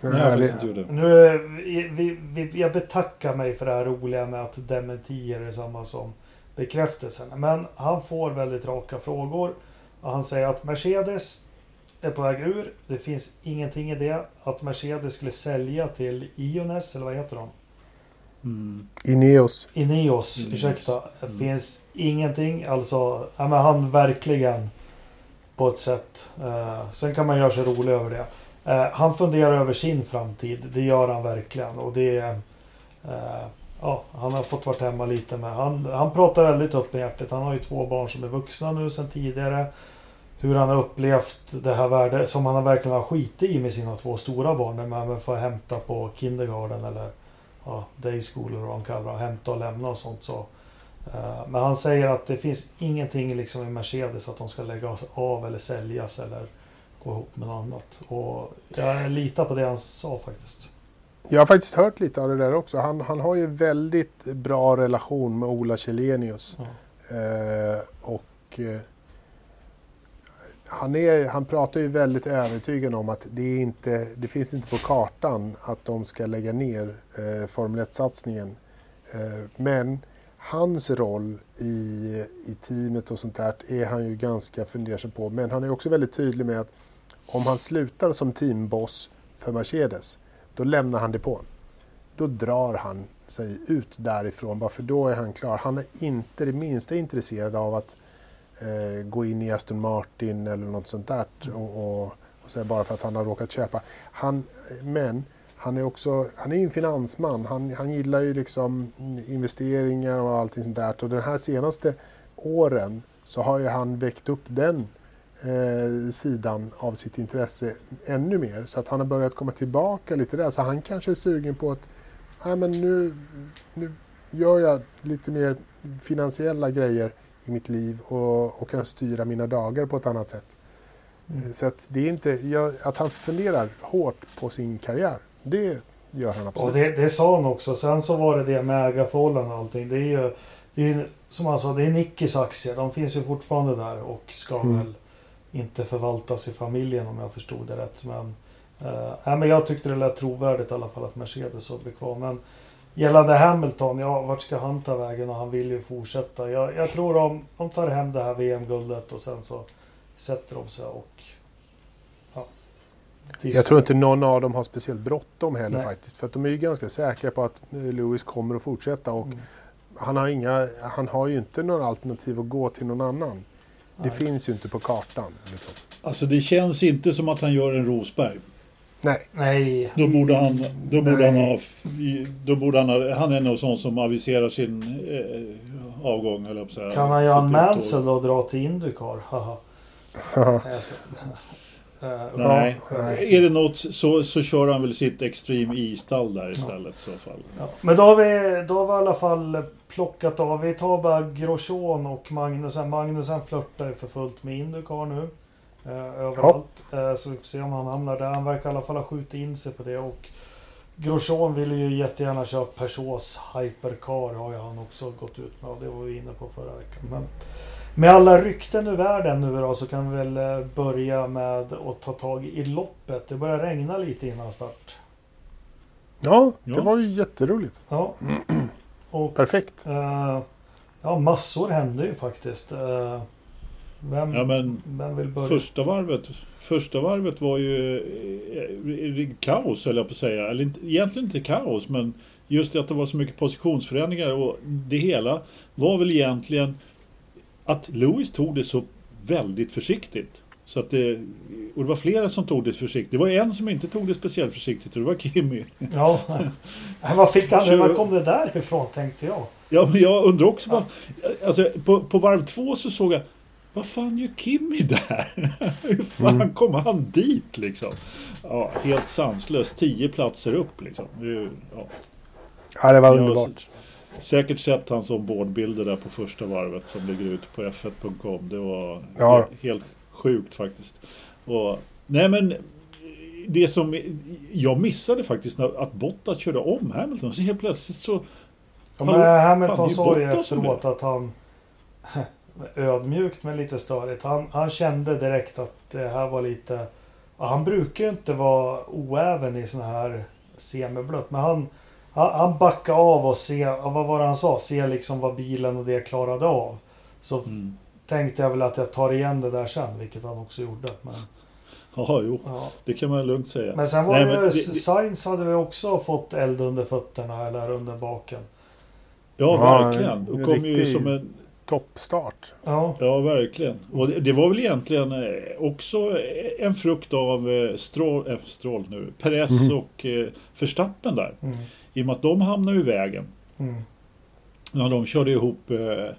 Nej, jag. Nu, vi, vi, jag betackar mig för det här roliga med att dementier är samma som bekräftelsen. Men han får väldigt raka frågor. Och han säger att Mercedes är på väg ur. Det finns ingenting i det. Att Mercedes skulle sälja till Iones, eller vad heter de? Mm. Ineos. Ineos, ursäkta. Det mm. finns ingenting. Alltså, ja, men han verkligen på ett sätt. Uh, sen kan man göra sig rolig över det. Uh, han funderar över sin framtid. Det gör han verkligen. Och det är... Uh, ja, han har fått varit hemma lite med. Han, han pratar väldigt öppenhjärtigt. Han har ju två barn som är vuxna nu sedan tidigare. Hur han har upplevt det här värdet som han verkligen har skitit i med sina två stora barn. När man får hämta på kindergarten eller ja, dayschool eller vad de kallar det. Hämta och lämna och sånt. Så. Eh, men han säger att det finns ingenting liksom i Mercedes att de ska lägga av eller säljas eller gå ihop med något annat. Och jag litar på det han sa faktiskt. Jag har faktiskt hört lite av det där också. Han, han har ju väldigt bra relation med Ola Källenius. Mm. Eh, och eh, han, är, han pratar ju väldigt övertygande om att det, är inte, det finns inte på kartan att de ska lägga ner eh, Formel 1-satsningen. Eh, men hans roll i, i teamet och sånt där är han ju ganska fundersam på. Men han är också väldigt tydlig med att om han slutar som teamboss för Mercedes då lämnar han depån. Då drar han sig ut därifrån, bara för då är han klar. Han är inte det minsta intresserad av att eh, gå in i Aston Martin eller något sånt där och, och, och så bara för att han har råkat köpa. Han, men han är också han är en finansman. Han, han gillar ju liksom investeringar och allting sånt där. Och de här senaste åren så har ju han väckt upp den eh, sidan av sitt intresse ännu mer. Så att han har börjat komma tillbaka lite där. Så han kanske är sugen på att Nej, men nu, nu gör jag lite mer finansiella grejer i mitt liv och, och kan styra mina dagar på ett annat sätt. Mm. Så att det är inte, jag, att han funderar hårt på sin karriär, det gör han absolut. Och det, det sa han också. Sen så var det det med ägarförhållanden och allting. Det är ju, det är, som han sa, det är Nickis aktier. De finns ju fortfarande där och ska mm. väl inte förvaltas i familjen om jag förstod det rätt. Men, äh, men jag tyckte det lät trovärdigt i alla fall att Mercedes skulle bli kvar. Men gällande Hamilton, ja vart ska han ta vägen och han vill ju fortsätta. Jag, jag tror de, de tar hem det här VM-guldet och sen så sätter de sig och ja, jag tror inte någon av dem har speciellt bråttom heller Nej. faktiskt. För att de är ju ganska säkra på att eh, Lewis kommer att fortsätta. Och mm. han, har inga, han har ju inte några alternativ att gå till någon annan. Det Nej. finns ju inte på kartan. Liksom. Alltså det känns inte som att han gör en Rosberg. Nej. Nej. Då borde han, då borde han ha, då borde han ha, han är nog sån som aviserar sin eh, avgång eller säga. Kan han göra en Mansell och dra till Indycar? Haha. (laughs) Nej, är det något så, så kör han väl sitt Extreme E-stall där istället ja. i så fall. Ja. Men då har, vi, då har vi i alla fall plockat av. Vi tar bara Grosjean och Magnusen. Magnusen flörtar ju för fullt med Indycar nu. Eh, överallt. Ja. Eh, så vi får se om han hamnar där. Han verkar i alla fall ha skjutit in sig på det. Och Grosjean ville ju jättegärna köra Peugeots Hypercar har ju han också gått ut med. Och det var vi inne på förra veckan. Men med alla rykten ur världen nu då så kan vi väl eh, börja med att ta tag i loppet. Det börjar regna lite innan start. Ja, det ja. var ju jätteroligt. Ja. (clears throat) Och, Perfekt. Uh, ja, massor hände ju faktiskt. Uh, vem, ja, men vem vill börja? Första varvet, första varvet var ju eh, kaos höll jag på att säga. Eller egentligen inte kaos men just det att det var så mycket positionsförändringar och det hela var väl egentligen att Lewis tog det så väldigt försiktigt. Så att det, och det var flera som tog det försiktigt. Det var en som inte tog det speciellt försiktigt och det var Kimmy. Ja, (laughs) vad fick han, var kom det där ifrån tänkte jag. Ja, men jag undrar också. Ja. Bara, alltså, på, på varv två så såg jag vad fan gör Kimmy där? (laughs) Hur fan mm. kommer han dit liksom? Ja, helt sanslöst. Tio platser upp liksom. Ja, ja det var underbart säkert sett hans ombordbilder där på första varvet som ligger ute på f1.com. Det var ja. helt sjukt faktiskt. Och, nej men det som jag missade faktiskt när, att Bottas körde om Hamilton. Så helt plötsligt så... Ja, men Hamilton sa ju efteråt att han (laughs) ödmjukt men lite störigt. Han, han kände direkt att det här var lite... han brukar ju inte vara oäven i såna här semiblött. Men han, han, han backade av och se, vad var det han sa? Se liksom vad bilen och det klarade av. Så mm. tänkte jag väl att jag tar igen det där sen, vilket han också gjorde. Men... Jaha, jo. Ja. Det kan man lugnt säga. Men sen var Nej, det, det, Sainz hade vi också fått eld under fötterna eller under baken. Ja, verkligen. Och kom ju som en toppstart. Ja. ja, verkligen. Och det, det, var väl egentligen eh, också en frukt av eh, Strål, äh, Strål nu, Perez mm. och eh, Verstappen där. Mm. I och med att de hamnade i vägen. Mm. När de körde ihop eh,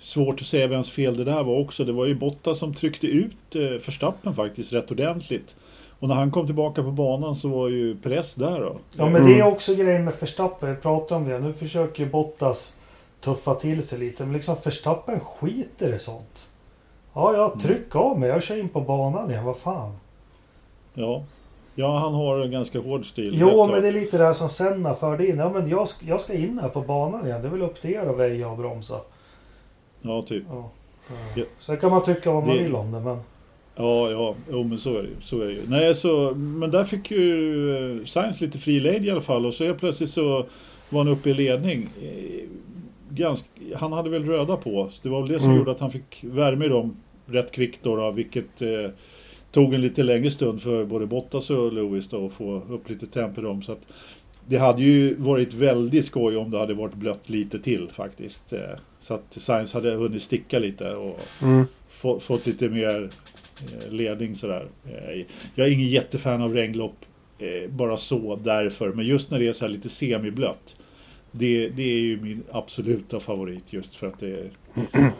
Svårt att säga vems fel det där var också. Det var ju Botta som tryckte ut eh, Förstappen faktiskt rätt ordentligt. Och när han kom tillbaka på banan så var ju Press där då. Ja men det är mm. också grejen med Förstappen. Vi pratar om det. Nu försöker ju Bottas tuffa till sig lite. Men liksom Förstappen skiter i sånt. Ja, ja, tryck av mig. Jag kör in på banan igen. Vad fan. Ja. Ja, han har en ganska hård stil. Jo, men det är lite det här som Senna förde in. Ja, men jag, jag ska in här på banan igen. Det är väl upp till er att väja och bromsa. Ja, typ. Ja, ja. Sen kan man tycka vad man det... vill om det, men... Ja, ja, jo, men så är det ju. Så är det ju. Nej, så, men där fick ju eh, Science lite fri lejd i alla fall och så är plötsligt så var han uppe i ledning. Eh, ganska, han hade väl röda på, så det var väl det som mm. gjorde att han fick värme i dem rätt kvickt då, då vilket eh, tog en lite längre stund för både Bottas och Lewis då att få upp lite tempo i dem. Så att det hade ju varit väldigt skoj om det hade varit blött lite till faktiskt. Eh, så att Science hade hunnit sticka lite och mm. få, fått lite mer eh, ledning sådär. Eh, jag är ingen jättefan av regnlopp bara så därför. Men just när det är så här lite semiblött. Det, det är ju min absoluta favorit just för att det är... (clears throat)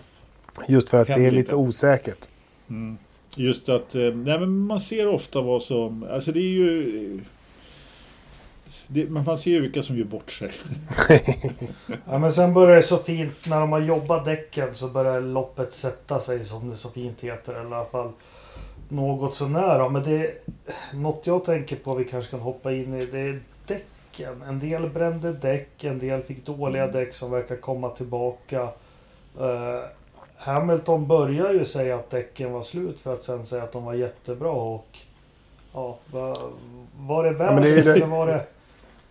Just för att det är lite osäkert. Mm. Just att, eh, nej men man ser ofta vad som, alltså det är ju det, men man ser ju vilka som gör bort sig. (laughs) ja, men sen börjar det så fint, när de har jobbat däcken så börjar loppet sätta sig som det så fint heter. Eller i alla fall något sånär. Men det något jag tänker på vi kanske kan hoppa in i. Det är däcken. En del brände däck, en del fick dåliga mm. däck som verkar komma tillbaka. Hamilton börjar ju säga att däcken var slut för att sen säga att de var jättebra. Och ja, var, var det värt ja, det, eller var det...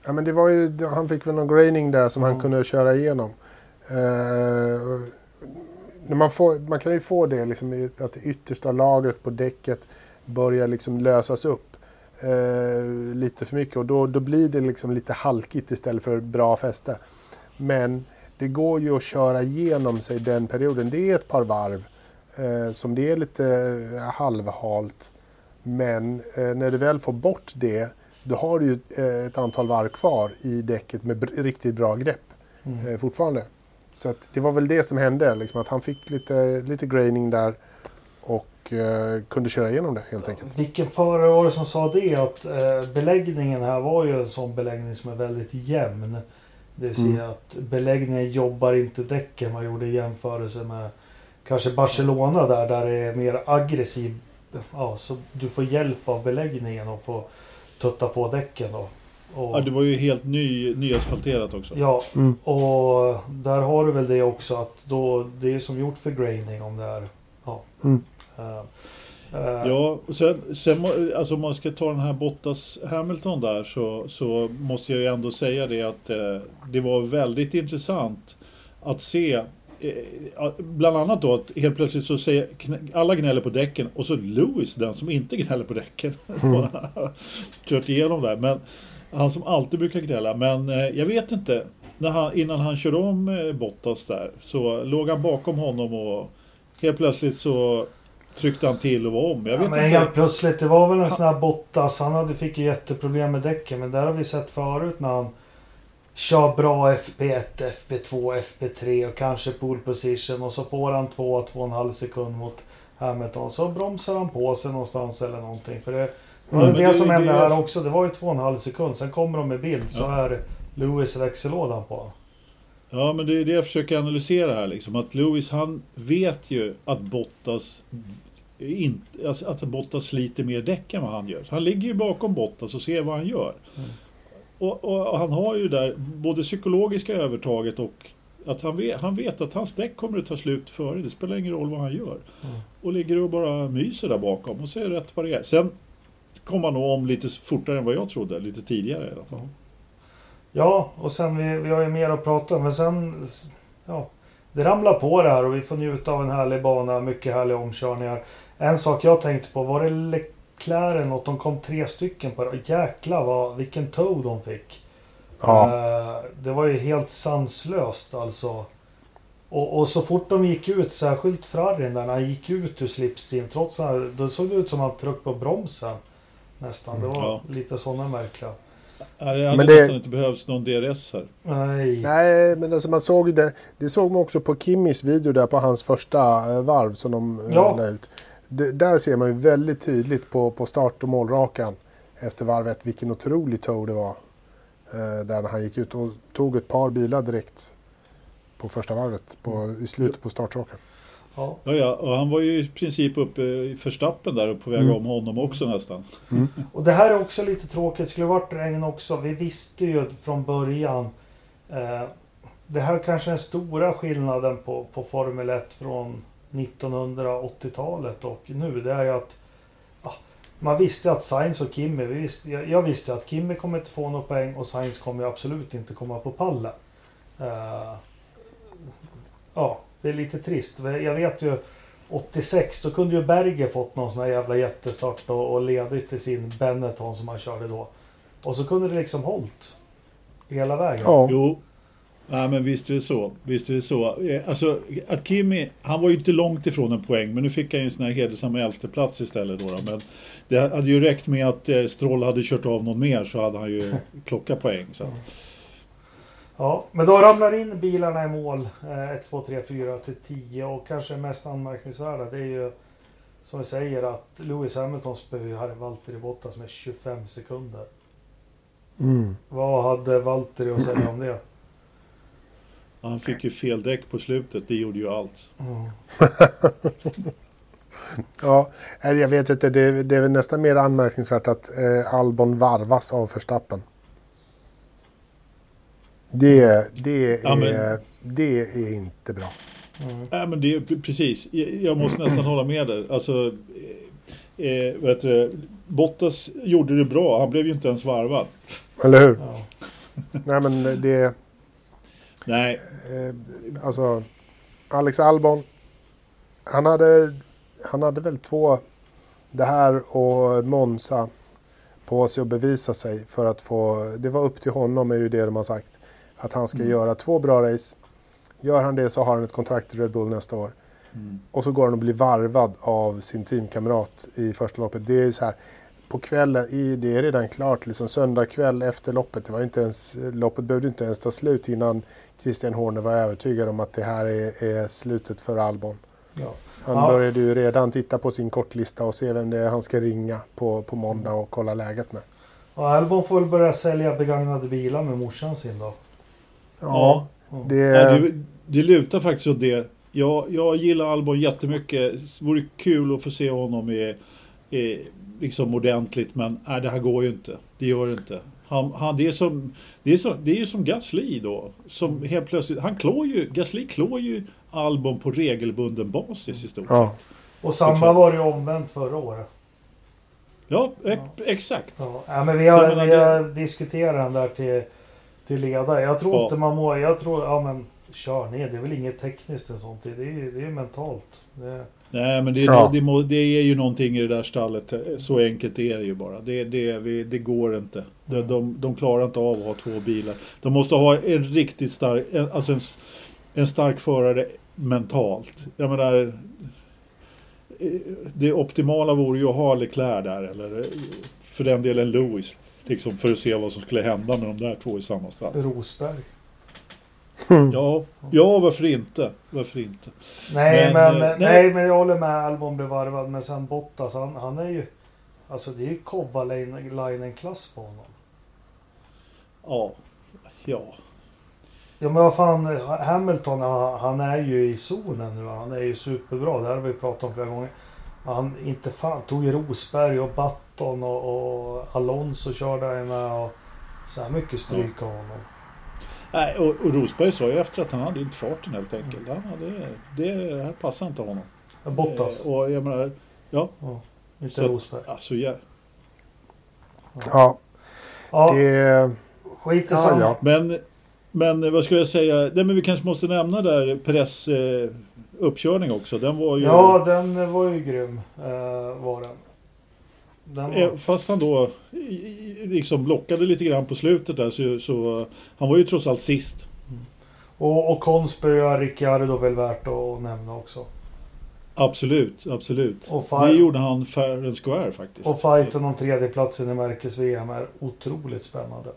Ja, men det var ju, han fick väl någon graining där som mm. han kunde köra igenom. Uh, man, får, man kan ju få det liksom, att det yttersta lagret på däcket börjar liksom lösas upp uh, lite för mycket och då, då blir det liksom lite halkigt istället för bra fäste. Men det går ju att köra igenom sig den perioden. Det är ett par varv uh, som det är lite halvhalt. Men när du väl får bort det då har du ju eh, ett antal varv kvar i däcket med riktigt bra grepp mm. Eh, fortfarande. Så det var väl det som hände, liksom, att han fick lite, lite graining där och eh, kunde köra igenom det helt enkelt. Vilken förare var det som sa det? Att eh, beläggningen här var ju en sån beläggning som är väldigt jämn. Det vill säga mm. att beläggningen jobbar inte däcken. Man gjorde jämförelse med kanske Barcelona där, där det är mer aggressiv. Ja, så du får hjälp av beläggningen och får tutta på däcken då. Och, ja, det var ju helt ny, nyasfalterat också. Ja, mm. och där har du väl det också att då, det är som gjort för graining om det är... Ja. Mm. Uh, uh, ja, sen, sen alltså om man ska ta den här Bottas Hamilton där så, så måste jag ju ändå säga det att eh, det var väldigt intressant att se Eh, bland annat då att helt plötsligt så säger alla gnäller på däcken och så Lewis den som inte gnäller på däcken. (laughs) Mm. Kört igenom där. Men han som alltid brukar gnälla. Men eh, jag vet inte. När han, innan han körde om eh, Bottas där så låg han bakom honom och helt plötsligt så tryckte han till och var om. Jag vet ja, men inte. helt plötsligt, det var väl en sån här Bottas. Han hade, fick ju jätteproblem med däcken. Men där har vi sett förut när han kör bra FP1, FP2, FP3 och kanske pole position och så får han 2-2,5 sekund mot Hamilton. Så bromsar han på sig någonstans eller någonting. För det var mm, det, det som hände här också. Det var ju 2,5 sekund. Sen kommer de med bild så är Lewis växellådan på. Ja, men det är det jag försöker analysera här. Liksom. Att Lewis han vet ju att Bottas inte, alltså, att Bottas sliter mer däck än vad han gör. Så han ligger ju bakom Bottas och ser vad han gör. Mm. Och, och, han har ju där både psykologiska övertaget och att han vet, han vet att hans däck kommer att ta slut före. Det spelar ingen roll vad han gör. Mm. Och ligger och bara myser där bakom och så är det rätt vad det är. Sen kom han nog om lite fortare än vad jag trodde. Lite tidigare i alla fall. Ja, och sen vi, vi har ju mer att prata om. Men sen... Ja, det ramlar på det här och vi får njuta av en härlig bana. Mycket härliga omkörningar. En sak jag tänkte på. Var det McLaren och de kom tre stycken på det. Jäklar vad, vilken tow de fick. Ja. Uh, det var ju helt sanslöst alltså. Och, och, så fort de gick ut, särskilt Ferrarin där, när han gick ut ur slipstream, trots att då såg det ut som att han tryckte på bromsen. Nästan. Det var ja. lite sådana märkliga. Det men det, inte behövts någon DRS här. Nej. Nej, men alltså man såg det. Det såg man också på Kimmys video där på hans första eh, varv som de eh, ja. la ut det, där ser man ju väldigt tydligt på, på start och målrakan efter varvet vilken otrolig tow det var. Eh, där när han gick ut och tog ett par bilar direkt på första varvet på, i slutet på startrakan. Ja. ja, och han var ju i princip uppe i förstappen där och på väg mm. om honom också nästan. Mm. (laughs) Och det här är också lite tråkigt. Det skulle varit regn också. Vi visste ju från början. Eh, det här kanske är den stora skillnaden på, på Formel 1 från 1980-talet och nu det är ju att ja, man visste att Sainz och Kimmy, visste, jag, jag, visste att Kimmy kommer inte få några poäng och Sainz kommer absolut inte komma på pallen. Uh, ja, det är lite trist. Jag vet ju 86 då kunde ju Berger fått någon sån här jävla jättestart och, och ledigt till sin Benetton som han körde då. Och så kunde det liksom hållt hela vägen. Ja. Jo, Nej men visst är det så. Visst är det så. Eh, alltså att Kimi, han var ju inte långt ifrån en poäng men nu fick han ju en sån här hedersam elfteplats istället då, då. Men det hade ju räckt med att eh, Stroll hade kört av någon mer så hade han ju (laughs) plockat poäng. Så. Ja, men då ramlar in bilarna i mål 1, 2, 3, 4 till 10 och kanske mest anmärkningsvärda det är ju som vi säger att Lewis Hamilton spöar Valtteri Bottas med 25 sekunder. Mm. Vad hade Valtteri att säga om det? Han fick ju fel däck på slutet, det gjorde ju allt. Mm. Ja, (laughs) nej, jag vet inte. Det, det är väl nästan mer anmärkningsvärt att eh, Albon varvas av Verstappen. Det, det, är, Ja, men- det är inte bra. Mm. Nej men det är precis, jag måste (clears throat) nästan hålla med där. Alltså, eh, eh, heter det? Bottas gjorde det bra, han blev ju inte ens varvad. Eller hur? Ja. Nej, men det... Nej, Eh, alltså, Alex Albon. Han hade, han hade väl två, det här och Monza, på sig att bevisa sig för att få, det var upp till honom är ju det de har sagt. Att han ska Mm. göra två bra race. Gör han det så har han ett kontrakt i Red Bull nästa år. Mm. Och så går han och blir varvad av sin teamkamrat i första loppet. Det är så här, på kvällen, i, det är redan klart, liksom söndag kväll efter loppet. Det var inte ens, loppet behövde inte ens ta slut innan Christian Horner var övertygad om att det här är, är slutet för Albon. Ja. Han Ja. började ju redan titta på sin kortlista och se vem det är han ska ringa på, på måndag och kolla läget med. Och Albon får väl börja sälja begagnade bilar med morsan sin då. Ja, Mm. det... Nej, det, det lutar faktiskt åt det. Jag, jag gillar Albon jättemycket. Det vore kul att få se honom i, i, liksom ordentligt men nej, det här går ju inte. Det gör det inte. Han, han, det, är som, det, är som, det är ju som Gasly då. Som helt plötsligt, han klår ju, Gasly klår ju Albon på regelbunden basis i stort sett. Ja, Och samma Såklart. var det ju omvänt förra året. Ja, e- exakt. Ja, ja, men vi har, vi det- har diskuterat den där till, till leda. Jag tror Ja. inte man må... Jag tror... Ja men kör ner. Det är väl inget tekniskt en sånt. Det är det är mentalt. Det, Nej men det, Ja. det, det, är ju någonting i det där stallet. Så enkelt är det ju bara. Det, det, vi, det går inte. De, de, de klarar inte av att ha två bilar. De måste ha en riktigt stark, en, alltså en, en stark förare mentalt. Jag menar, eh, det optimala vore ju att ha Leclerc där eller eh, för den delen Lewis. Liksom för att se vad som skulle hända med de där två i samma stall. Rosberg. Ja, ja varför inte? Varför inte? Nej Men, men, eh, nej. men jag håller med. Albon blev varvad. Men sen Bottas. Han, han är ju... Alltså det är ju Kovalainen-klass på honom. Ja, ja. Ja men vad fan. Hamilton han, han är ju i zonen nu. Han är ju superbra. Det här har vi pratat om flera gånger. Han inte fan tog ju Rosberg och Button och, och Alonso körde jag med. Och så här mycket stryk av honom. Nej, och, och Rosberg sa ju efter att han hade inte farten helt enkelt. Han hade, det, det här passar inte honom. Bottas. Eh, och jag menar, ja, Ja, inte Så- Rosberg. alltså ja. ja Ja, det... skit i Ja, ja. Men, men vad skulle jag säga? Nej, men vi kanske måste nämna där Perez eh, uppkörning också. Den var ju... Ja, den var ju grym. Eh, var den. Eh, var, Fast han då liksom lockade lite grann på slutet där så, så han var ju trots allt sist. och, och konspöar Ricciardo väl värt att nämna också. Absolut, absolut. Och, Det gjorde han fair and square faktiskt. och fighten om tredjeplatsen i märkes-VM är otroligt spännande.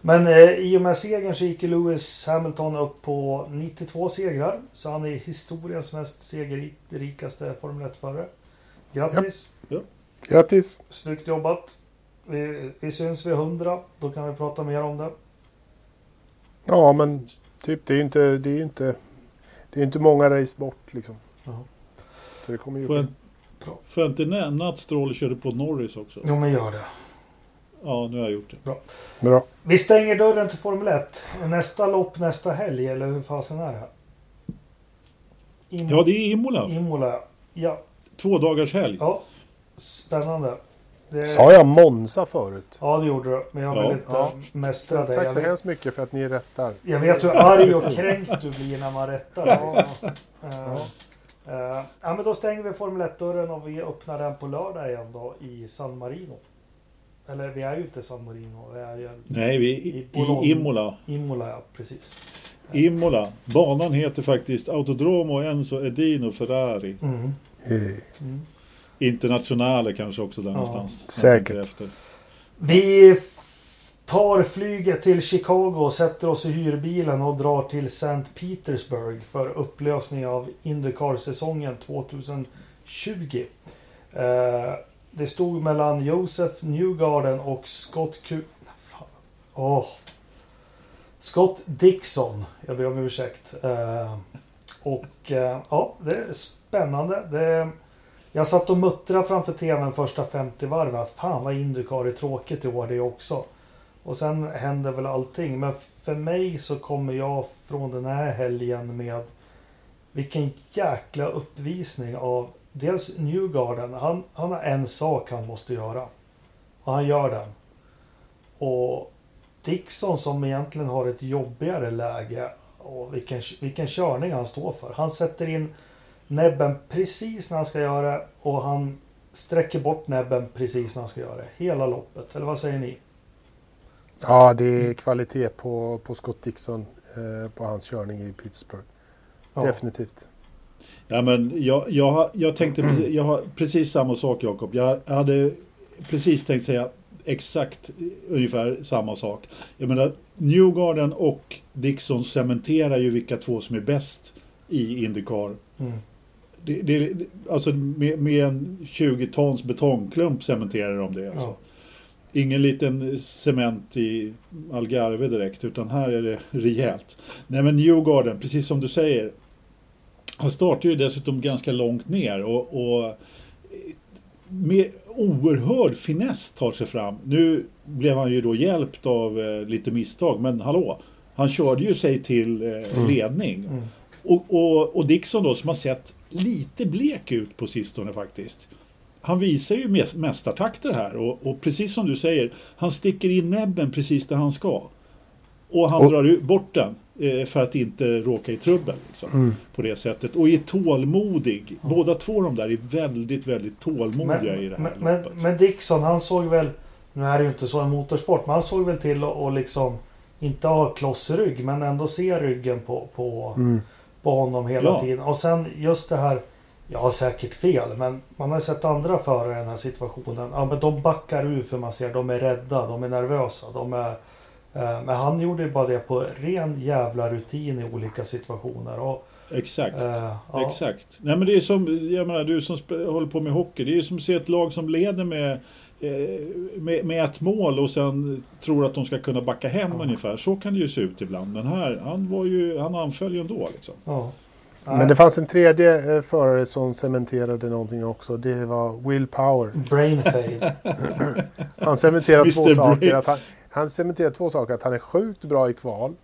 Men eh, i och med segern så gick Lewis Hamilton upp på 92 segrar. Så han är historiens mest segerrikaste Formel 1-förare. Grattis! Grattis! Snyggt jobbat! Vi, vi syns vid 100. Då kan vi prata mer om det. Ja, men typ det är inte, det är inte, det är inte många race bort liksom. Jaha. Så det kommer ju Får jag, Bra. får jag inte nämna att Stroll körde på Norris också? Jo, men gör det. Ja, nu har jag gjort det. bra. Vi stänger dörren till Formel 1. Nästa lopp nästa helg, eller hur fasen är det? Imo- Ja, det är Imola. Imola. Ja, Två dagars helg. ja. Spännande. Det... Sa jag Monza förut? Ja, det gjorde du. Men jag vill Ja. inte Ja. mästra dig. Tack så hemskt mycket för att ni rättar. jag vet hur arg och kränkt du blir när man rättar. Ja. Eh, eh, ja, men då stänger vi Formel 1-dörren och vi öppnar den på lördag igen då i San Marino. Eller vi är ju inte i San Marino. Vi är ju Nej, vi I i, i Imola. Imola, ja, precis. Imola. Banan heter faktiskt Autodromo Enzo Edino Ferrari. Mm. Mm. Internationale kanske också där Ja, någonstans. Säkert. Vi tar flyget till Chicago sätter oss i hyrbilen och drar till St. Petersburg för upplösning av Indycar-säsongen 2020. Eh, det stod mellan Joseph Newgarden och Scott Q... Åh. Scott Dixon. Jag ber om ursäkt. Eh, och eh, ja, det är spännande. Det, jag satt och muttrade framför tvn första 50 varven. Fan vad Indycar är tråkigt i år det också. Och sen händer väl allting. Men för mig så kommer jag från den här helgen med vilken jäkla uppvisning av dels Newgarden. Han, han har en sak han måste göra. Och han gör den. Och Dixon som egentligen har ett jobbigare läge. Och vilken, vilken körning han står för. Han sätter in näbben precis när han ska göra det. Och han sträcker bort näbben precis när han ska göra det. Hela loppet. Eller vad säger ni? Ja, det är kvalitet på, på Scott Dixon eh, på hans körning i Pittsburgh. Ja. Definitivt. Ja, men jag, jag, jag tänkte jag har precis samma sak Jakob. Jag hade precis tänkt säga exakt ungefär samma sak. Jag menar, Newgarden och Dixon cementerar ju vilka två som är bäst i Indycar. Mm. Det, det, alltså med, med, en 20 tons betongklump cementerar de det. Alltså. Ja. Ingen liten cement i Algarve direkt utan här är det rejält. Nej men Newgarden, precis som du säger. Han startar ju dessutom ganska långt ner och, och med oerhörd finess tar sig fram. Nu blev han ju då hjälpt av eh, lite misstag men hallå. Han körde ju sig till eh, mm. ledning. Mm. Och, och, och Dixon då som har sett lite blek ut på sistone faktiskt han visar ju mästartakter här och, och, precis som du säger, han sticker in näbben precis där han ska. Och han och, drar bort den eh, för att inte råka i trubbel. Liksom, mm. På det sättet. Och är tålmodig. Mm. Båda två de där är väldigt, väldigt tålmodiga men, i det här men, loppet. Men Dixon, han såg väl, nu är det ju inte så en motorsport, men han såg väl till att liksom inte ha klossrygg men ändå se ryggen på, på, mm. På honom hela ja. tiden. Och sen just det här jag har säkert fel, men man har sett andra förare i den här situationen. Ja, men de backar ur för man ser de är rädda, de är nervösa. De är, eh, men han gjorde ju bara det på ren jävla rutin i olika situationer. Och, Exakt. Uh, ja. Exakt. Nej, men det är som, jag menar, du som håller på med hockey. Det är som att se ett lag som leder med, med, med, ett mål och sen tror att de ska kunna backa hem ja. ungefär. Så kan det ju se ut ibland. Men här, han, var ju, han anföll ju ändå. Liksom. Ja. Men det fanns en tredje eh, förare som cementerade någonting också. Det var Will Power. Brain fade. (laughs) han cementerade två saker. Att han, han cementerade två saker. Att han är sjukt bra i kval.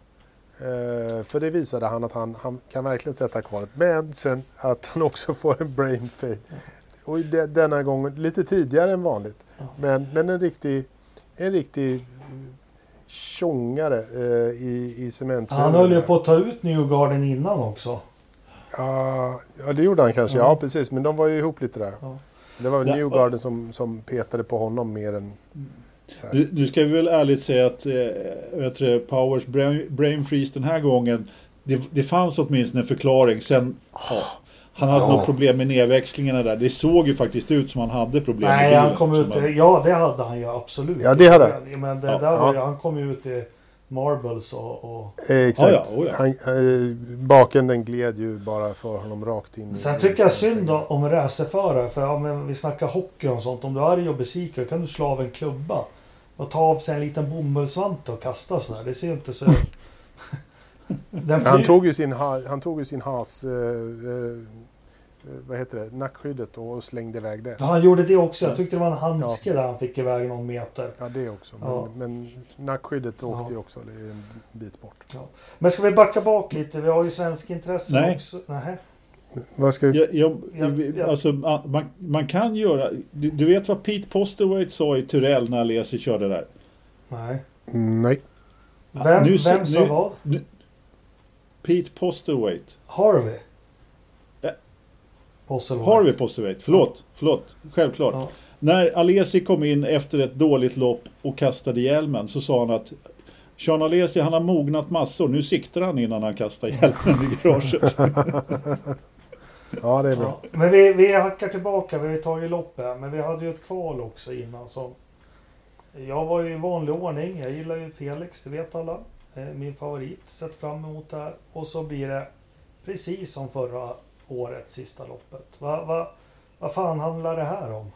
Eh, för det visade han att han, han kan verkligen sätta kvalet. Men sen att han också får en brain fade. Och de, denna gång lite tidigare än vanligt. Men, men en riktig, en riktig tjongare eh, i, i cement. Han höll ju på att ta ut Newgarden innan också. Ja, ja, det gjorde han kanske. Ja. ja, precis. Men de var ju ihop lite där. Ja. Det var väl ja. Newgarden som, som petade på honom mer än... Nu, nu, ska vi väl ärligt säga att eh, vet du, Powers brain, brain freeze den här gången det, det fanns åtminstone en förklaring. Sen, oh. Han hade ja. något problem med nedväxlingarna där. Det såg ju faktiskt ut som han hade problem Nej, med han kom ut... Ja, det hade han ju absolut. Ja, det hade han. Men det, ja. där var, han kom ut i marbles och... och... exakt. Ah, ja, oh, ja. Han, eh, bakänden gled ju bara för honom rakt in. Sen tycker jag synd om, om racerförare. För om vi snackar hockey och sånt. Om du är arg och besviken kan du slå av en klubba. Och ta av sig en liten bomullsvante och kasta sådär. Det ser ju inte så... (laughs) han, tog ju sin, han tog ju sin has... Eh, eh, Eh, vad heter det, nackskyddet och slängde iväg det. Ja, han gjorde det också. Jag tyckte det var en handske ja. där han fick iväg någon meter. Ja, det också. Men, ja. men nackskyddet åkte ju också. Det är en bit bort. Ja. Men ska vi backa bak lite? Vi har ju svensk intresse Nej. också. Nej. Vad ska jag, jag, jag, alltså, man, man kan göra... Du, du, vet vad Pete Posterwaite sa i Turell när Alesi körde där? Nej. Nej. Vem, nu, vem sa vad? Nu, Pete Posterwaite. Harvey? Postelwaite. Harvey Postelwaite, förlåt. förlåt. Självklart. Ja. När Alesi kom in efter ett dåligt lopp och kastade hjälmen så sa han att Sean Alesi han har mognat massor. Nu siktar han innan han kastar hjälmen i garaget. (laughs) ja, det är bra. Ja, men vi, vi hackar tillbaka. Vi har tagit loppet. Men vi hade ju ett kval också innan. Så jag var ju i vanlig ordning. Jag gillar ju Felix, det vet alla. Min favorit. Sett fram emot det här. Och så blir det precis som förra året, sista loppet. Vad va, va fan handlar det här om?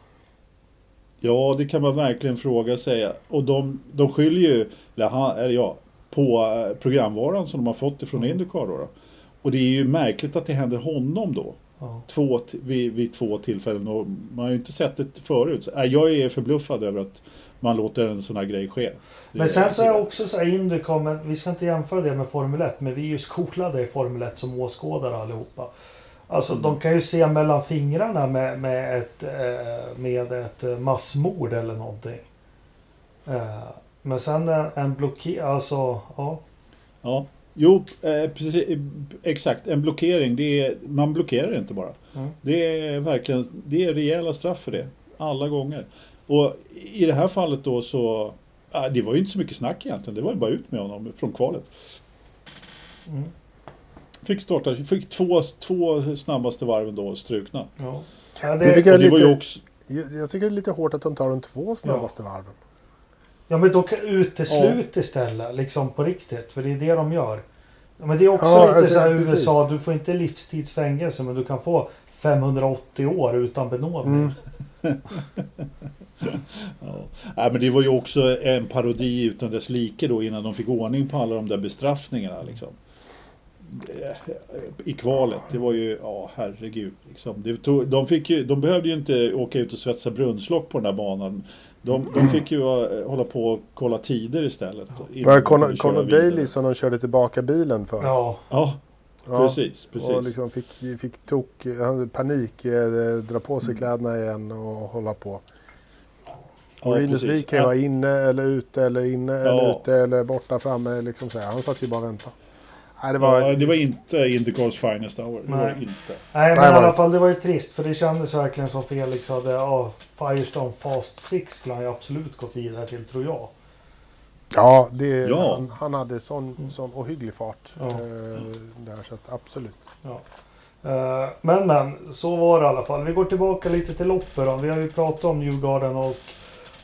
Ja, det kan man verkligen fråga sig. Och de, de skyller ju, eller, han, eller ja, på eh, programvaran som de har fått ifrån Mm. Indycar. Då, då. Och det är ju märkligt att det händer honom då. Ja. Två, vid, vid två tillfällen. Och man har ju inte sett det förut. Äh, Jag är förbluffad över att man låter en sån här grej ske. Men sen så är jag också så här Indycar, men vi ska inte jämföra det med Formel 1, men vi är ju skolade i Formel 1 som åskådare allihopa. Alltså de kan ju se mellan fingrarna med, med, ett, eh, med ett eh, massmord eller någonting. Eh, Men sen en, en blockering, alltså ja. Ja. Jo, precis, exakt. En blockering, det är, man blockerar inte bara. Mm. Det är verkligen det är rejäla straff för det. Alla gånger. Och i det här fallet då så... det var ju inte så mycket snack egentligen. Det var ju bara ut med honom från kvalet. Mm. Fick starta, fick två, två snabbaste varven då strukna. ja. Ja, Det tycker det, jag det lite- också... Tycker det är lite hårt att de tar de två snabbaste varven. ja men då kan uteslut istället, liksom på riktigt. För det är det de gör. Ja, Men det är också Ja, lite alltså, så här precis. USA, du får inte livstidsfängelse men du kan få 580 år utan benådning. Mm. (laughs) Ja. Nej, men det var ju också en parodi utan dess like då innan de fick ordning på alla de där bestraffningarna. Liksom. I kvalet. Det var ju, ja herregud. Liksom. Det tog, de, fick ju, de behövde ju inte åka ut och svetsa brunnslock på den där banan. De, de fick ju eh, hålla på och kolla tider istället. Var de det Conor, vidare. Daly som de körde tillbaka bilen för? Ja, Ja, Ja, precis. precis. Och liksom fick, fick tok, han hade panik, eh, dra på Mm. sig kläderna igen och hålla på. ja, precis. Wijk kan ju vara inne eller ute eller inne eller Ja. ute eller borta framme. Liksom så här. Han satt ju bara och väntade. Nej, det var, Ja, det var inte Indycars finest hour. Det var Nej. det inte. Nej men i var alla det. fall det var ju trist för det kändes verkligen som Felix hade, ja Firestone Fast 6 skulle han ju absolut gått vidare till tror jag. ja, det, Ja. Han, han hade sån, sån ohygglig fart Ja. eh, där så att absolut. Ja. Eh, Men men, så var det i alla fall. Vi går tillbaka lite till loppet då. Vi har ju pratat om Newgarden och,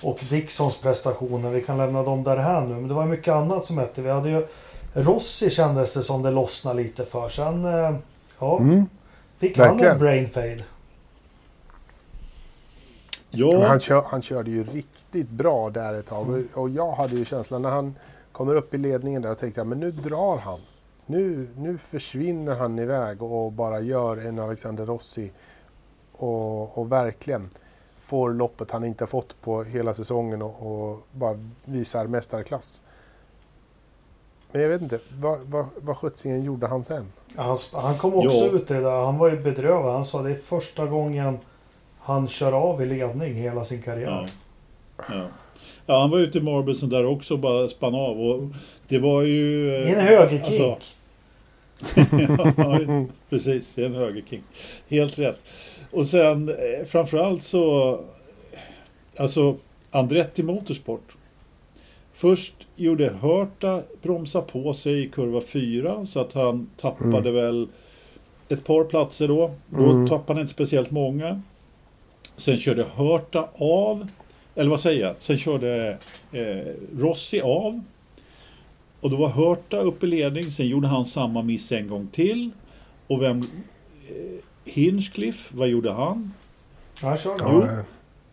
och Dixons prestationer. Vi kan lämna dem där här nu. Men det var mycket annat som hette. Vi hade ju Rossi kändes det som det lossnade lite för. Sen, eh, ja, Mm. fick han verkligen. en brain fade. Ja, Men han, kör, han körde ju riktigt bra där ett tag. Och, och jag hade ju känslan när han kommer upp i ledningen där och tänkte jag men nu drar han. Nu, nu försvinner han iväg och bara gör en Alexander Rossi. Och, och verkligen får loppet han inte fått på hela säsongen och, och bara visar mästarklass. Men jag vet inte, vad, vad, vad sjuttsingen gjorde han sen? Han, han kom också Ja. ut i det där. Han var ju bedrövad. Han sa det är första gången han kör av i ledning hela sin karriär. Ja. Ja. ja, han var ute i Marbelsen där också och bara spann av. Och det var ju... I en eh, högerkink. alltså- (laughs) ja, precis, i en högerking. Helt rätt. Och sen eh, framförallt så... Alltså, Andretti Motorsport. Först gjorde Hörta bromsa på sig i kurva 4 så att han tappade väl ett par platser då. Då Mm. tappade han inte speciellt många. Sen körde Hörta av. Eller vad säger jag? Sen körde eh, Rossi av. Och då var Hörta uppe i ledning. Sen gjorde han samma miss en gång till. Och vem... Eh, Hinchcliffe, vad gjorde han? Han körde. Jo.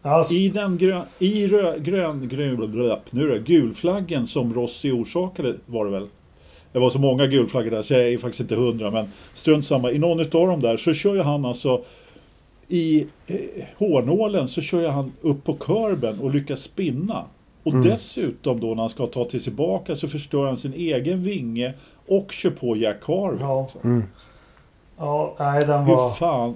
Alltså, I den grön, i rö, grön, grön, nu då, gulflaggen som Rossi orsakade var det väl. Det var så många gulflaggor där så jag är faktiskt inte hundra men strunt samma. I någon utav dem där så kör ju han alltså i eh, hårnålen så kör han upp på kurben och lyckas spinna. Och Mm. dessutom då när han ska ta till tillbaka så förstör han sin egen vinge och kör på Jack Carver. Ja. Mm. ja, nej den Hur var... fan?